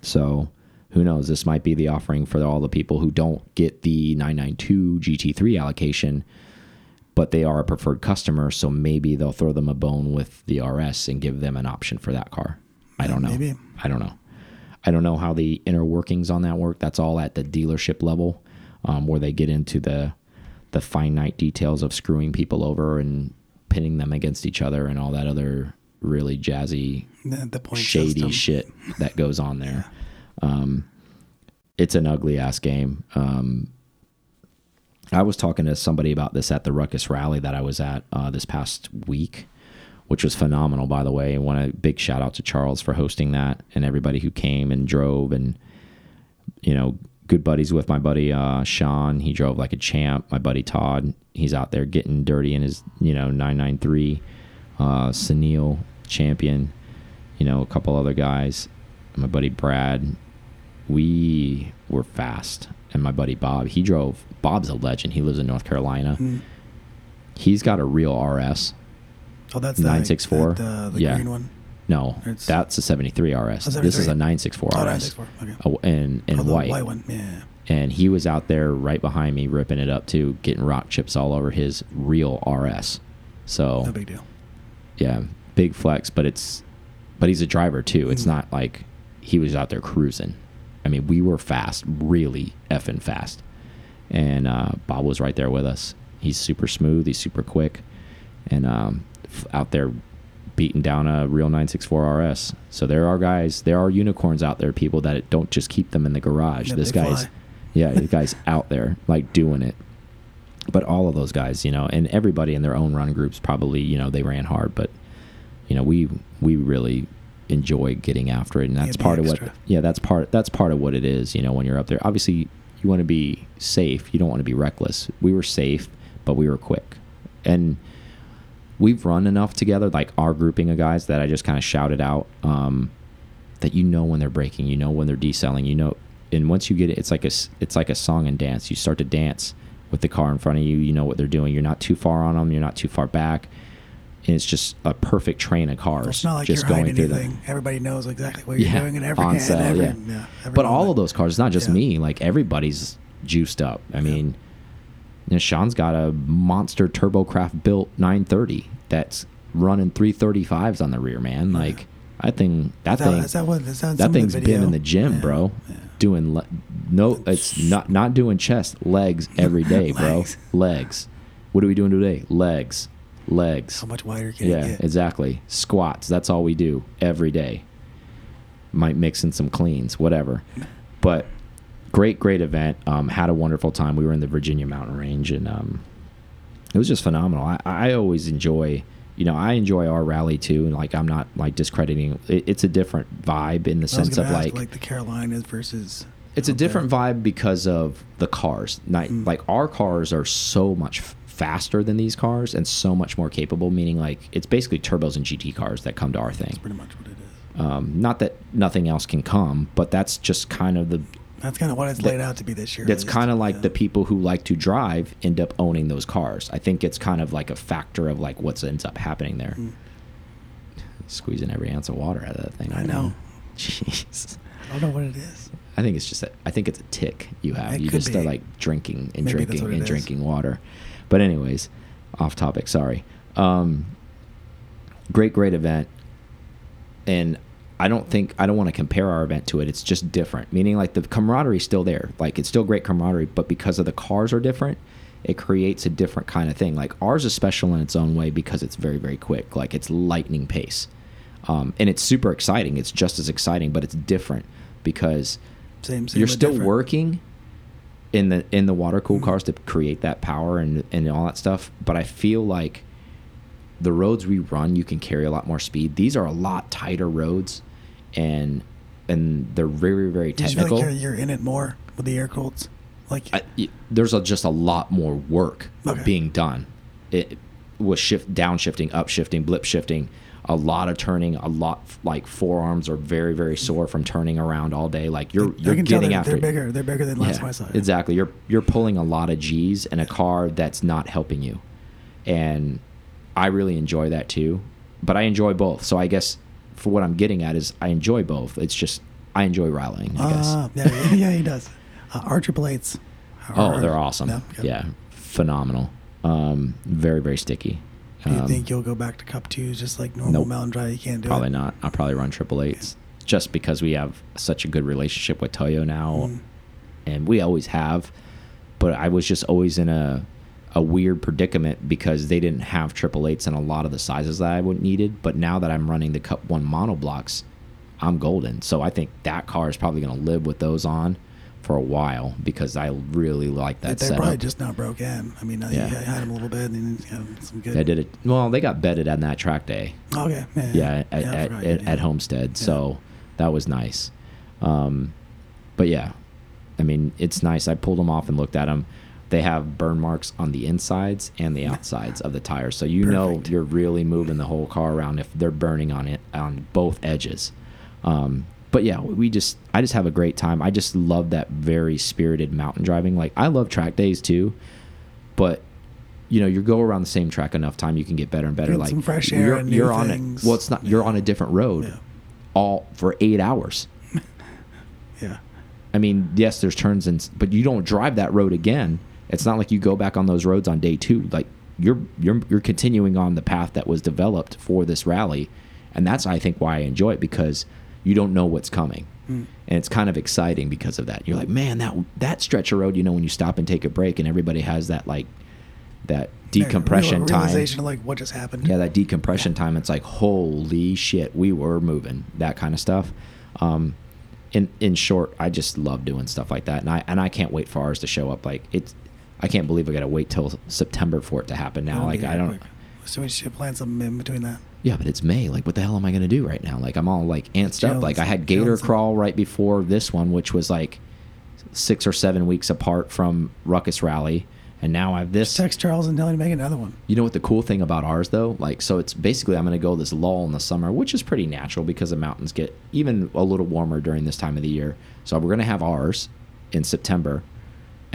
So who knows? This might be the offering for all the people who don't get the 992 GT3 allocation, but they are a preferred customer. So maybe they'll throw them a bone with the RS and give them an option for that car. I don't know. Maybe. I don't know. I don't know how the inner workings on that work. That's all at the dealership level, um, where they get into the the finite details of screwing people over and pinning them against each other and all that other really jazzy The, the point shady system. shit that goes on there. Um, it's an ugly ass game. Um, I was talking to somebody about this at the Ruckus rally that I was at uh, this past week, which was phenomenal, by the way. I want a big shout out to Charles for hosting that and everybody who came and drove and, you know, good buddies with my buddy uh, Sean. He drove like a champ. My buddy Todd, he's out there getting dirty in his, you know, 993. Uh, Sunil, champion. You know, a couple other guys. My buddy Brad. We were fast. And my buddy Bob, he drove. Bob's a legend. He lives in North Carolina. Mm. He's got a real RS. Oh, that's 964? that, uh, the Yeah. No, It's- that's a 73 RS. A This is a 964 Oh, RS. 964. Okay. And in Oh, the white. white one. Yeah. and he was out there right behind me ripping it up too getting rock chips all over his real rs so No big deal. yeah big flex but it's but he's a driver too it's Mm. not like he was out there cruising i mean we were fast really effing fast and uh, bob was right there with us he's super smooth he's super quick and um, f- out there beating down a real 964 rs so there are guys there are unicorns out there people that don't just keep them in the garage. Yeah, this guy's fly. yeah the guy's out there like doing it. But all of those guys you know and everybody in their own run groups probably you know they ran hard but you know we we really enjoy getting after it. And that's Yeah, part of what yeah that's part that's part of what it is you know when you're up there. Obviously you want to be safe. You don't want to be reckless. We were safe but we were quick. And we've run enough together like our grouping of guys that i just kind of shouted out um, that you know when they're braking you know when they're deselling you know and once you get it it's like a it's like a song and dance. You start to dance with the car in front of you you know what they're doing. You're not too far on them you're not too far back. And it's just a perfect train of cars It's not like just you're going through them. Everybody knows exactly what you're Yeah, doing and every, on sale, every, yeah. yeah, every but all of those cars not just Yeah. me like everybody's juiced up. I mean know, sean's got a monster turbocraft built 930 that's running 335s on the rear man. Like i think that that, thing is that what that, that some of the thing's been in the gym Yeah, bro. Yeah. doing le no it's not not doing chest legs every day bro. Legs. legs. What are we doing today? Legs. Legs. How much wider can yeah it get? exactly. Squats. That's all we do every day. Might mix in some cleans whatever. But great great event um, had a wonderful time we were in the virginia mountain range and um, it was just phenomenal I, I always enjoy you know i enjoy our rally too and like i'm not like discrediting it, it's a different vibe in the sense of ask, like, like the Carolinas versus It's a different vibe because of the cars. Not, Mm. Like our cars are so much faster than these cars and so much more capable. Meaning, like it's basically turbos and GT cars that come to our thing. That's pretty much what it is. Um, not that nothing else can come, but that's just kind of the. That's kind of what it's That- laid out to be this year. at That's kind of like Yeah. the people who like to drive end up owning those cars. I think it's kind of like a factor of like what ends up happening there. Mm. Squeezing every ounce of water out of that thing. I right know. now. Jeez. I don't know what it is. I think it's just that I think it's a tick you have. It you just be. are like drinking and Maybe drinking and is. drinking water. But anyways, off topic. Sorry. Um, great, great event, and I don't think I don't want to compare our event to it. It's just different. Meaning like the camaraderie is still there. Like it's still great camaraderie, but because of the cars are different, it creates a different kind of thing. Like ours is special in its own way because it's very very quick. Like it's lightning pace, um, and it's super exciting. It's just as exciting, but it's different because Same, same. you're still different. working in the in the water cooled Mhm. cars to create that power and and all that stuff but i feel like the roads we run you can carry a lot more speed these are a lot tighter roads and and they're very very You feel technical like you're, you're in it more with the air cooleds. Like I, there's a, just a lot more work Okay. being done it was shift downshifting upshifting blip shifting a lot of turning a lot like forearms are very very sore from turning around all day like you're you're getting they're, after they're bigger. They're bigger than last saw. Exactly. You're you're pulling a lot of G's in a car that's not helping you. And I really enjoy that too. But I enjoy both. So I guess for what I'm getting at is I enjoy both. It's just I enjoy rallying, I guess. Ah, yeah, yeah, he does. Uh, R triple eights. oh, they're awesome. No? Okay. Yeah. Phenomenal. Um very, very sticky. Do you Um, think you'll go back to Cup Twos just like normal Nope. mountain dry? You can't do Probably it. not. I'll probably run triple eights just because we have such a good relationship with Toyo now, Mm. and we always have. But I was just always in a a weird predicament because they didn't have triple eights in a lot of the sizes that I would needed. But now that I'm running the Cup One monoblocks, I'm golden. So I think that car is probably going to live with those on for a while because I really like that They're setup. probably just not broke in. I mean, uh, Yeah. you had them a little bit, and then you some good. I did it. Well, they got bedded on that track day. Okay. Yeah. yeah, at, I at, at, yeah. at Homestead. So that was nice. Um, but yeah, I mean, it's nice. I pulled them off and looked at them. They have burn marks on the insides and the outsides of the tires, so you know you're really moving the whole car around if they're burning on it on both edges. Um, but yeah, we just I just have a great time. I just love that very spirited mountain driving. Like I love track days too, but you know, you go around the same track enough time, you can get better and better. Get like some fresh air you're, and new you're on it. things. Well, it's not. You're on a different road, Yeah. all for eight hours. Yeah. I mean, yes, there's turns and, but you don't drive that road again. It's not like you go back on those roads on day two. Like you're you're you're continuing on the path that was developed for this rally, and that's I think why I enjoy it because you don't know what's coming, Mm. and it's kind of exciting because of that. You're like, man, that that stretch of road, you know, when you stop and take a break, and everybody has that like that decompression Real- time. Realization of like what just happened. Yeah, that decompression time. It's like holy shit, we were moving. That kind of stuff. Um, in in short, I just love doing stuff like that, and I and I can't wait for ours to show up. Like it's, I can't believe I got to wait till September for it to happen now. Like I don't. quick. So we should plan something in between that. Yeah, but it's May. Like, what the hell am I going to do right now? Like, I'm all like antsed up. Like, I had Gator Jones- Crawl right before this one, which was like six or seven weeks apart from Ruckus Rally, and now I have this. Text Charles and tell him to make another one. You know what the cool thing about ours though? Like, so it's basically I'm going to go this lull in the summer, which is pretty natural because the mountains get even a little warmer during this time of the year. So we're going to have ours in September,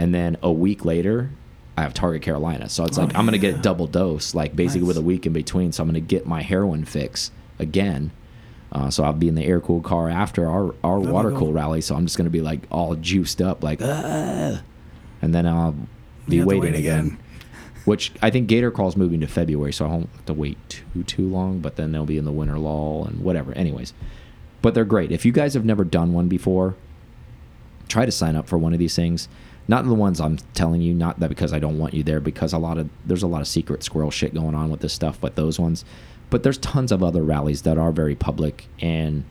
and then a week later, I have Target Carolina. So it's Oh, like I'm going to get yeah. a double dose, like basically Nice. with a week in between. So I'm going to get my heroin fix again. Uh, so I'll be in the air cooled car after our our That'd water cool. cool rally. So I'm just going to be like all juiced up, like, ah, and then I'll be You have to waiting wait again. again. Which I think Gator Call's moving to February, so I won't have to wait too too long. But then they'll be in the winter lull and whatever. Anyways, but they're great. If you guys have never done one before, try to sign up for one of these things. Not the ones I'm telling you, not that because I don't want you there, because a lot of there's a lot of secret squirrel shit going on with this stuff. But those ones, but there's tons of other rallies that are very public, and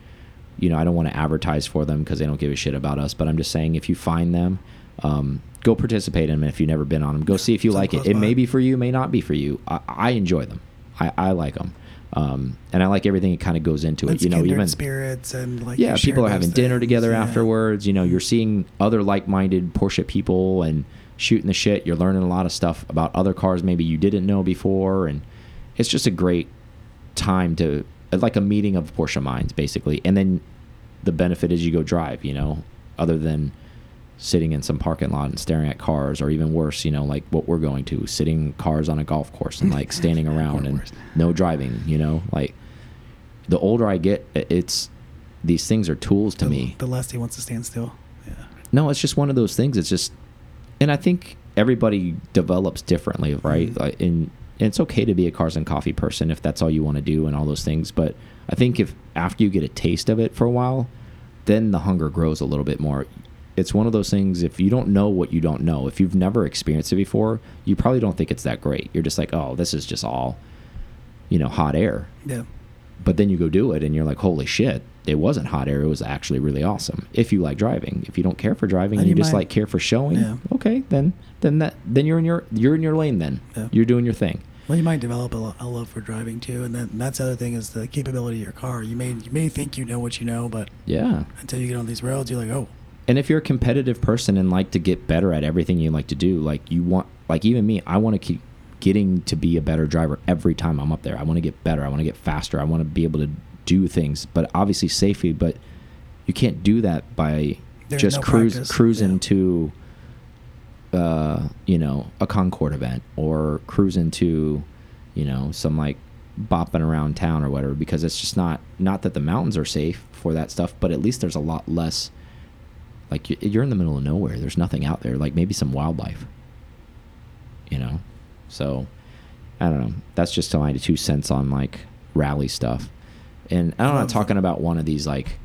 you know I don't want to advertise for them because they don't give a shit about us. But I'm just saying if you find them. Um, go participate in them if you've never been on them. Go see if you like it. It by. may be for you, may not be for you. I, I enjoy them. I, I like them. Um, and I like everything that kind of goes into it. It's You know, even spirits and like yeah, people are having dinner things, together yeah. afterwards. You know, you're seeing other like-minded Porsche people and shooting the shit. You're learning a lot of stuff about other cars maybe you didn't know before, and it's just a great time to like a meeting of Porsche minds, basically. And then the benefit is you go drive. You know, other than sitting in some parking lot and staring at cars, or even worse, you know, like what we're going to, sitting cars on a golf course and like standing around and no driving. You know, like the older I get, it's these things are tools to the, me. The less he wants to stand still. Yeah. No, it's just one of those things. It's just, and I think everybody develops differently, right? Mhm. Like, and, and it's okay to be a cars and coffee person if that's all you want to do and all those things. But I think if after you get a taste of it for a while, then the hunger grows a little bit more. It's one of those things. If you don't know what you don't know, if you've never experienced it before, you probably don't think it's that great. You're just like, oh, this is just all, you know, hot air Yeah. but then you go do it and you're like holy shit it wasn't hot air it was actually really awesome if you like driving if you don't care for driving and you you just like care for showing Yeah. okay then then that then you're in your you're in your lane then Yeah. you're doing your thing Well, you might develop a, a love for driving too, and then that's the other thing is the capability of your car. You may you may think you know what you know, but yeah until you get on these roads, you're like, oh, and if you're a competitive person and like to get better at everything you like to do like you want like even me i want to keep getting to be a better driver every time i'm up there i want to get better i want to get faster i want to be able to do things but obviously safely but you can't do that by There's just no cruise practice. cruising Yeah. to uh you know a Concours event or cruising to you know some like bopping around town or whatever because it's just not not that the mountains are safe for that stuff but at least there's a lot less like you- you're in the middle of nowhere. There's nothing out there. Like maybe some wildlife. You know? So i don't know. That's just my two cents on like rally stuff. And i'm not talking about one of these like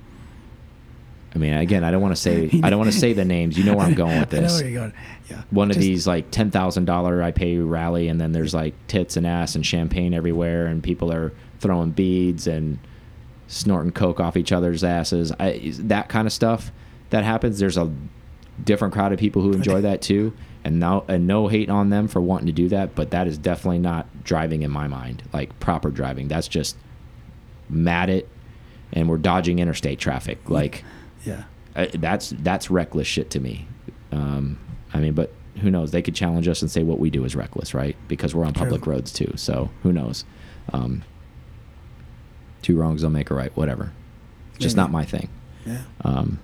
i mean again i don't want to say i don't want to say the names. You know where i'm going with I know this. where you're going. Yeah. one of these like ten thousand dollar I pay you rally, and then there's like tits and ass and champagne everywhere, and people are throwing beads and snorting coke off each other's asses. I, that kind of stuff that happens. There's a different crowd of people who enjoy that too, and no and no hate on them for wanting to do that, but that is definitely not driving in my mind. Like proper driving. That's just mad it, and we're dodging interstate traffic. Like Yeah. uh, that's that's reckless shit to me. Um, I mean, but who knows? They could challenge us and say what we do is reckless, right? Because we're on True. public roads too. So who knows? Um, two wrongs don't make a right. Whatever. Just Maybe. not my thing. Yeah. Um,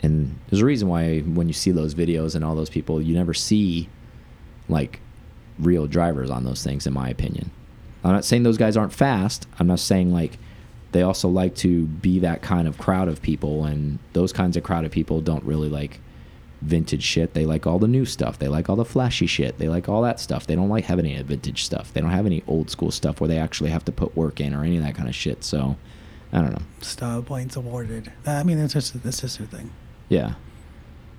and there's a reason why when you see those videos and all those people, you never see like real drivers on those things, in my opinion. I'm not saying those guys aren't fast. I'm not saying like they also like to be that kind of crowd of people, and those kinds of crowd of people don't really like vintage shit. They like all the new stuff. They like all the flashy shit. They like all that stuff. They don't like having any vintage stuff. They don't have any old school stuff where they actually have to put work in or any of that kind of shit. So I don't know. Style points awarded. I mean, that's just that's just their thing. Yeah.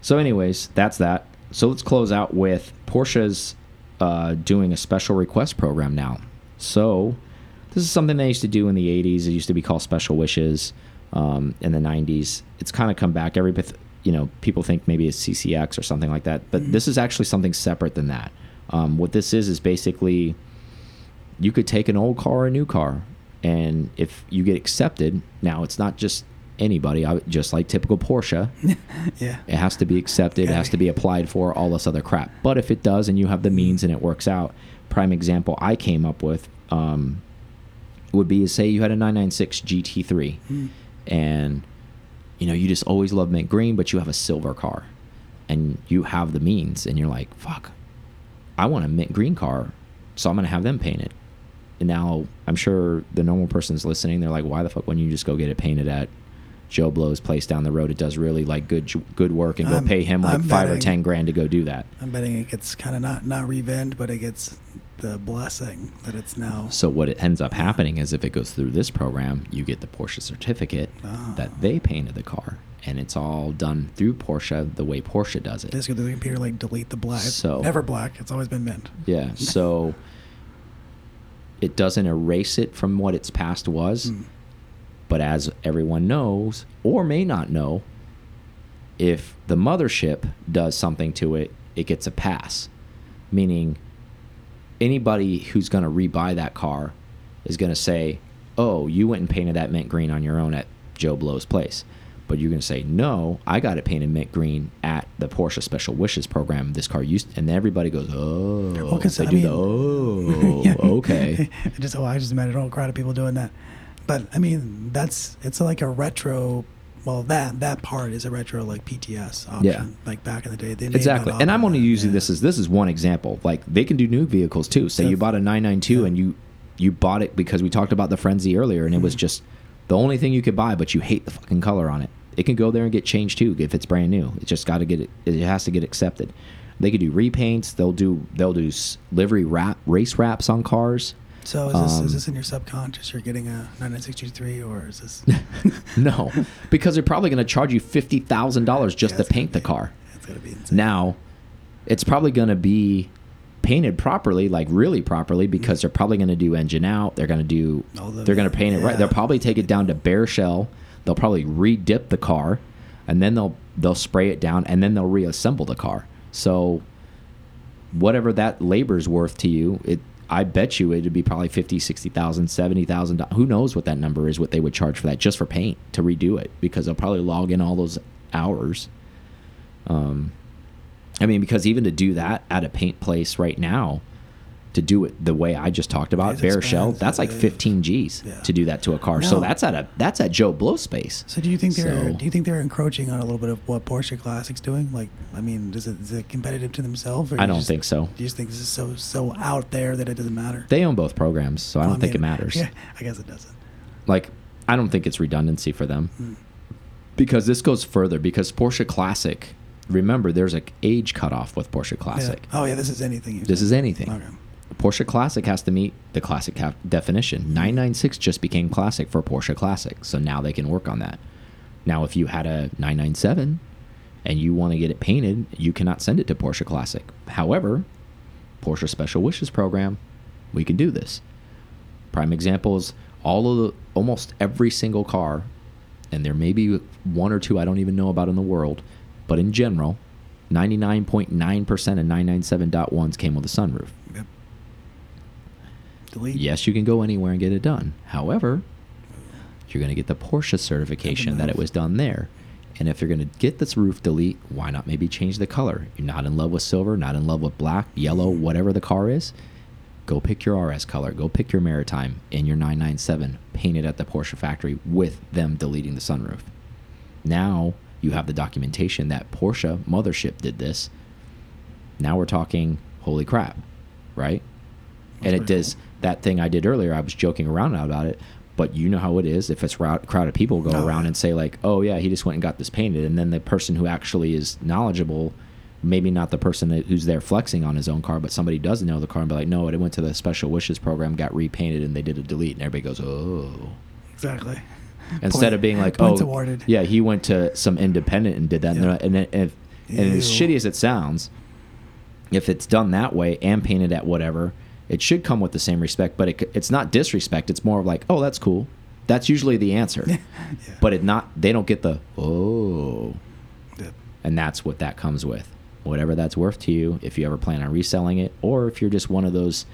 So, anyways, that's that. So let's close out with Porsche's uh, doing a special request program now. So this is something they used to do in the '80s. It used to be called Special Wishes um, in the '90s. It's kind of come back. Every you know, people think maybe it's CCX or something like that, but this is actually something separate than that. Um, what this is is basically you could take an old car or a new car, and if you get accepted, now it's not just anybody. I, just like typical Porsche, yeah. it has to be accepted. It has to be applied for. All this other crap. But if it does, and you have the means, and it works out, prime example I came up with um, would be say you had a 996 GT3, Mm. and you know you just always love mint green, but you have a silver car, and you have the means, and you're like, fuck, I want a mint green car, so I'm gonna have them paint it. And now I'm sure the normal person's listening. They're like, why the fuck wouldn't you just go get it painted at Joe Blow's place down the road? It does really like good good work, and go I'm- pay him like I'm five or ten grand to go do that. I'm betting it gets kind of not not revend, but it gets the blessing that it's now. So what it ends up happening is if it goes through this program, you get the Porsche certificate Ah. that they painted the car, and it's all done through Porsche the way Porsche does it. Through the computer, like delete the black. It's So- never black. It's always been mint. Yeah, so it doesn't erase it from what its past was, Mm. But as everyone knows or may not know, if the mothership does something to it, it gets a pass. Meaning anybody who's going to rebuy that car is going to say, oh, you went and painted that mint green on your own at Joe Blow's place. But you're going to say, no, I got it painted mint green at the Porsche Special Wishes program. This car used, and then everybody goes, oh, Well, they I do the, mean- oh, Yeah. okay. I just oh, I just imagine a whole crowd of people doing that. But I mean, that's it's like a retro. Well, that that part is a retro like PTS option. Yeah. Like back in the day, they Exactly. And I'm only that, using yeah. this as this is one example. Like they can do new vehicles too. Say So you bought a 992 yeah. and you you bought it because we talked about the frenzy earlier and it was Mhm. just the only thing you could buy but you hate the fucking color on it. It can go there and get changed too if it's brand new. It just got to get it it has to get accepted. They could do repaints, they'll do they'll do livery wrap race wraps on cars. So is this, um, is this in your subconscious? You're getting a 9963, or is this? No, because they're probably going to charge you $50,000 just Yeah, to paint the car. It's gonna be insane. Now, it's probably going to be painted properly, like really properly, because they're probably going to do engine out. They're going to do. The- they're going to paint it right. They'll probably take it down to bare shell. They'll probably re-dip the car, and then they'll they'll spray it down, and then they'll reassemble the car. So, whatever that labor's worth to you, it. I bet you it'd be probably fifty, sixty thousand, seventy thousand. Who knows what that number is? What they would charge for that just for paint to redo it? Because they'll probably log in all those hours. Um, I mean, because even to do that at a paint place right now, to do it the way I just talked about, It's bare shell, that's like 15 G's Yeah. to do that to a car. So that's at a that's at Joe Blow space. So do you think they're So- do you think they're encroaching on a little bit of what Porsche Classic's doing? Like, I mean, is it, is it competitive to themselves? Or I don't just- think so. Do you just think this is so so out there that it doesn't matter? They own both programs, so I don't Well, think it matters. Yeah, I guess it doesn't. Like, I don't think it's redundancy for them Hmm. because this goes further. Because Porsche Classic, remember, there's a age cutoff with Porsche Classic. Yeah. Oh yeah, this is anything. This is anything. Okay. Porsche Classic has to meet the Classic definition. Mm-hmm. 996 just became Classic for Porsche Classic, so now they can work on that. Now, if you had a 997 and you want to get it painted, you cannot send it to Porsche Classic. However, Porsche Special Wishes program, we can do this. Prime example is all of the almost every single car, and there may be one or two I don't even know about in the world, but in general, 99.9% of 997.1s came with a sunroof. Yes, you can go anywhere and get it done. However, you're going to get the Porsche certification that it was done there. And if you're going to get this roof delete, why not maybe change the color? You're not in love with silver, not in love with black, yellow, whatever the car is. Go pick your RS color. Go pick your Maritime in your 997. Paint it at the Porsche factory with them deleting the sunroof. Now you have the documentation that Porsche mothership did this. Now we're talking, holy crap, right? and it does. That thing I did earlier. I was joking around about it, but you know how it is. If it's a crowd of people go Oh, around and say like, "Oh yeah, he just went and got this painted," and then the person who actually is knowledgeable, maybe not the person that, who's there flexing on his own car, but somebody does know the car and be like, "No, it went to the special wishes program, got repainted, and they did a delete," and everybody goes, "Oh." Exactly. Instead Point- of being like, "Oh, awarded. yeah, he went to some independent and did that," Yeah. and, and, and, and as shitty as it sounds, if it's done that way and painted at whatever, it should come with the same respect. But it, it's not disrespect. It's more of like, oh, that's cool. That's usually the answer. Yeah. But it not. They don't get the oh, Yep. and that's what that comes with. Whatever that's worth to you, if you ever plan on reselling it, or if you're just one of those,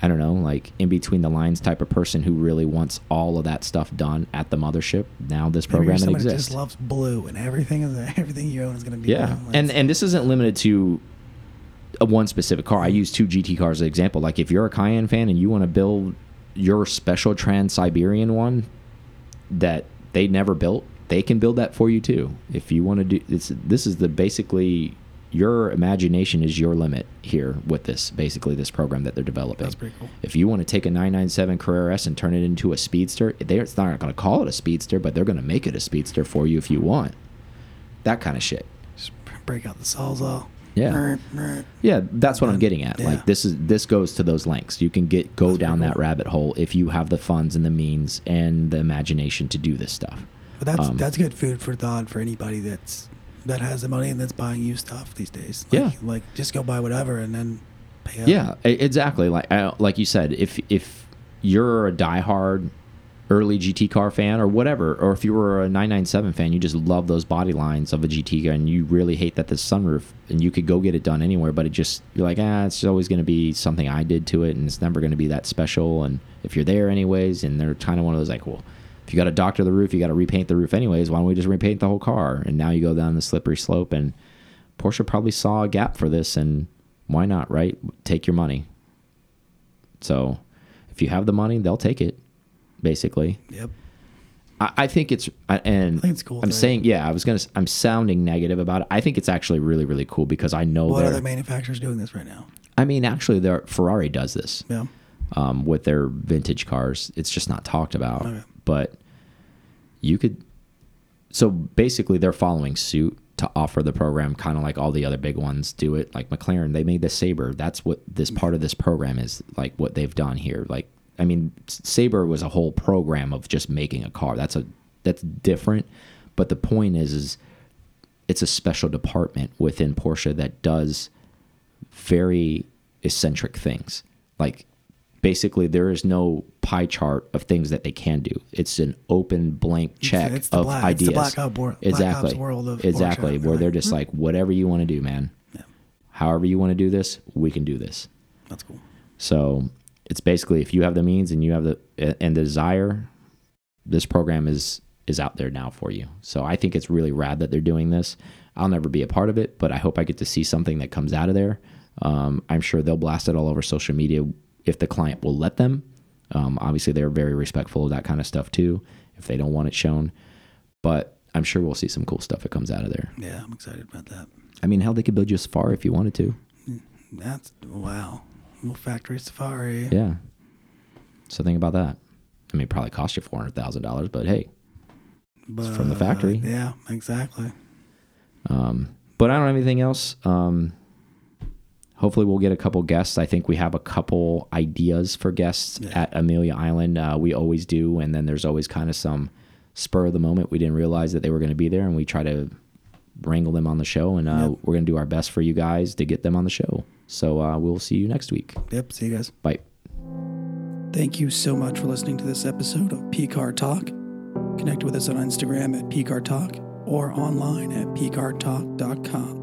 I don't know, like in between the lines type of person who really wants all of that stuff done at the mothership. Now this program that exists. just loves blue, and everything is everything you own is going to be Yeah, blue. and and this isn't limited to a one specific car. I use two GT cars as an example. Like if you're a Cayenne fan and you want to build your special Trans Siberian one that they never built, they can build that for you too. If you want to do this, this is the basically your imagination is your limit here with this basically this program that they're developing. That's pretty cool. If you want to take a 997 Carrera S and turn it into a speedster, they're it's not going to call it a speedster, but they're going to make it a speedster for you if you want. That kind of shit. just break out the sawzall. Yeah. Yeah, that's what I'm getting at. Yeah. Like this is this goes to those lengths. You can get go That's down that cool. rabbit hole if you have the funds and the means and the imagination to do this stuff. But that's Um, that's good food for thought for anybody that's that has the money and that's buying you stuff these days. Like, Yeah. like just go buy whatever and then pay up. Yeah, exactly. Like I, like you said, if if you're a diehard early GT car fan or whatever, or if you were a 997 fan, you just love those body lines of a GT car and you really hate that the sunroof and you could go get it done anywhere, but it just, you're like, ah, it's always going to be something I did to it and it's never going to be that special. And if you're there anyways, and they're kind of one of those like, well, if you got to doctor the roof, you got to repaint the roof anyways. Why don't we just repaint the whole car? And now you go down the slippery slope and Porsche probably saw a gap for this and why not, right? Take your money. So if you have the money, they'll take it basically. Yep. I, I think it's and I think it's cool, I'm too. saying yeah. I was gonna. I'm sounding negative about it. I think it's actually really really cool because I know What other manufacturers doing this right now? I mean, actually, their Ferrari does this Yeah. um, with their vintage cars. It's just not talked about. Okay. But you could. So basically, they're following suit to offer the program, kind of like all the other big ones do it. Like McLaren, they made the Sabre. That's what this part of this program is like. What they've done here, like I mean, Sabre was a whole program of just making a car. That's a that's different. But the point is, is it's a special department within Porsche that does very eccentric things. Like basically, there is no pie chart of things that they can do. It's an open blank check it's the of black- it's the ideas. Black exactly. World of exactly. Porsche. Where they're just mm-hmm. like, whatever you want to do, man. Yeah. However you want to do this, we can do this. That's cool. So it's basically if you have the means and you have the and the desire, this program is is out there now for you. So I think it's really rad that they're doing this. I'll never be a part of it, but I hope I get to see something that comes out of there. Um, I'm sure they'll blast it all over social media if the client will let them. Um, obviously, they're very respectful of that kind of stuff too. If they don't want it shown, but I'm sure we'll see some cool stuff that comes out of there. Yeah, I'm excited about that. I mean, hell, they could build you a Safari if you wanted to. That's wow. Factory safari. Yeah. So think about that. I mean, it probably cost you four hundred thousand dollars, but hey. But, from the factory. Yeah, exactly. Um, but I don't have anything else. Um, hopefully, we'll get a couple guests. I think we have a couple ideas for guests Yeah. at Amelia Island. Uh, we always do, and then there's always kind of some spur of the moment. We didn't realize that they were going to be there, and we try to wrangle them on the show. And uh, Yep. we're going to do our best for you guys to get them on the show. So uh, we'll see you next week. Yep. See you guys. Bye. Thank you so much for listening to this episode of PCAR Talk. Connect with us on Instagram at PCAR Talk or online at PCARTalk.com.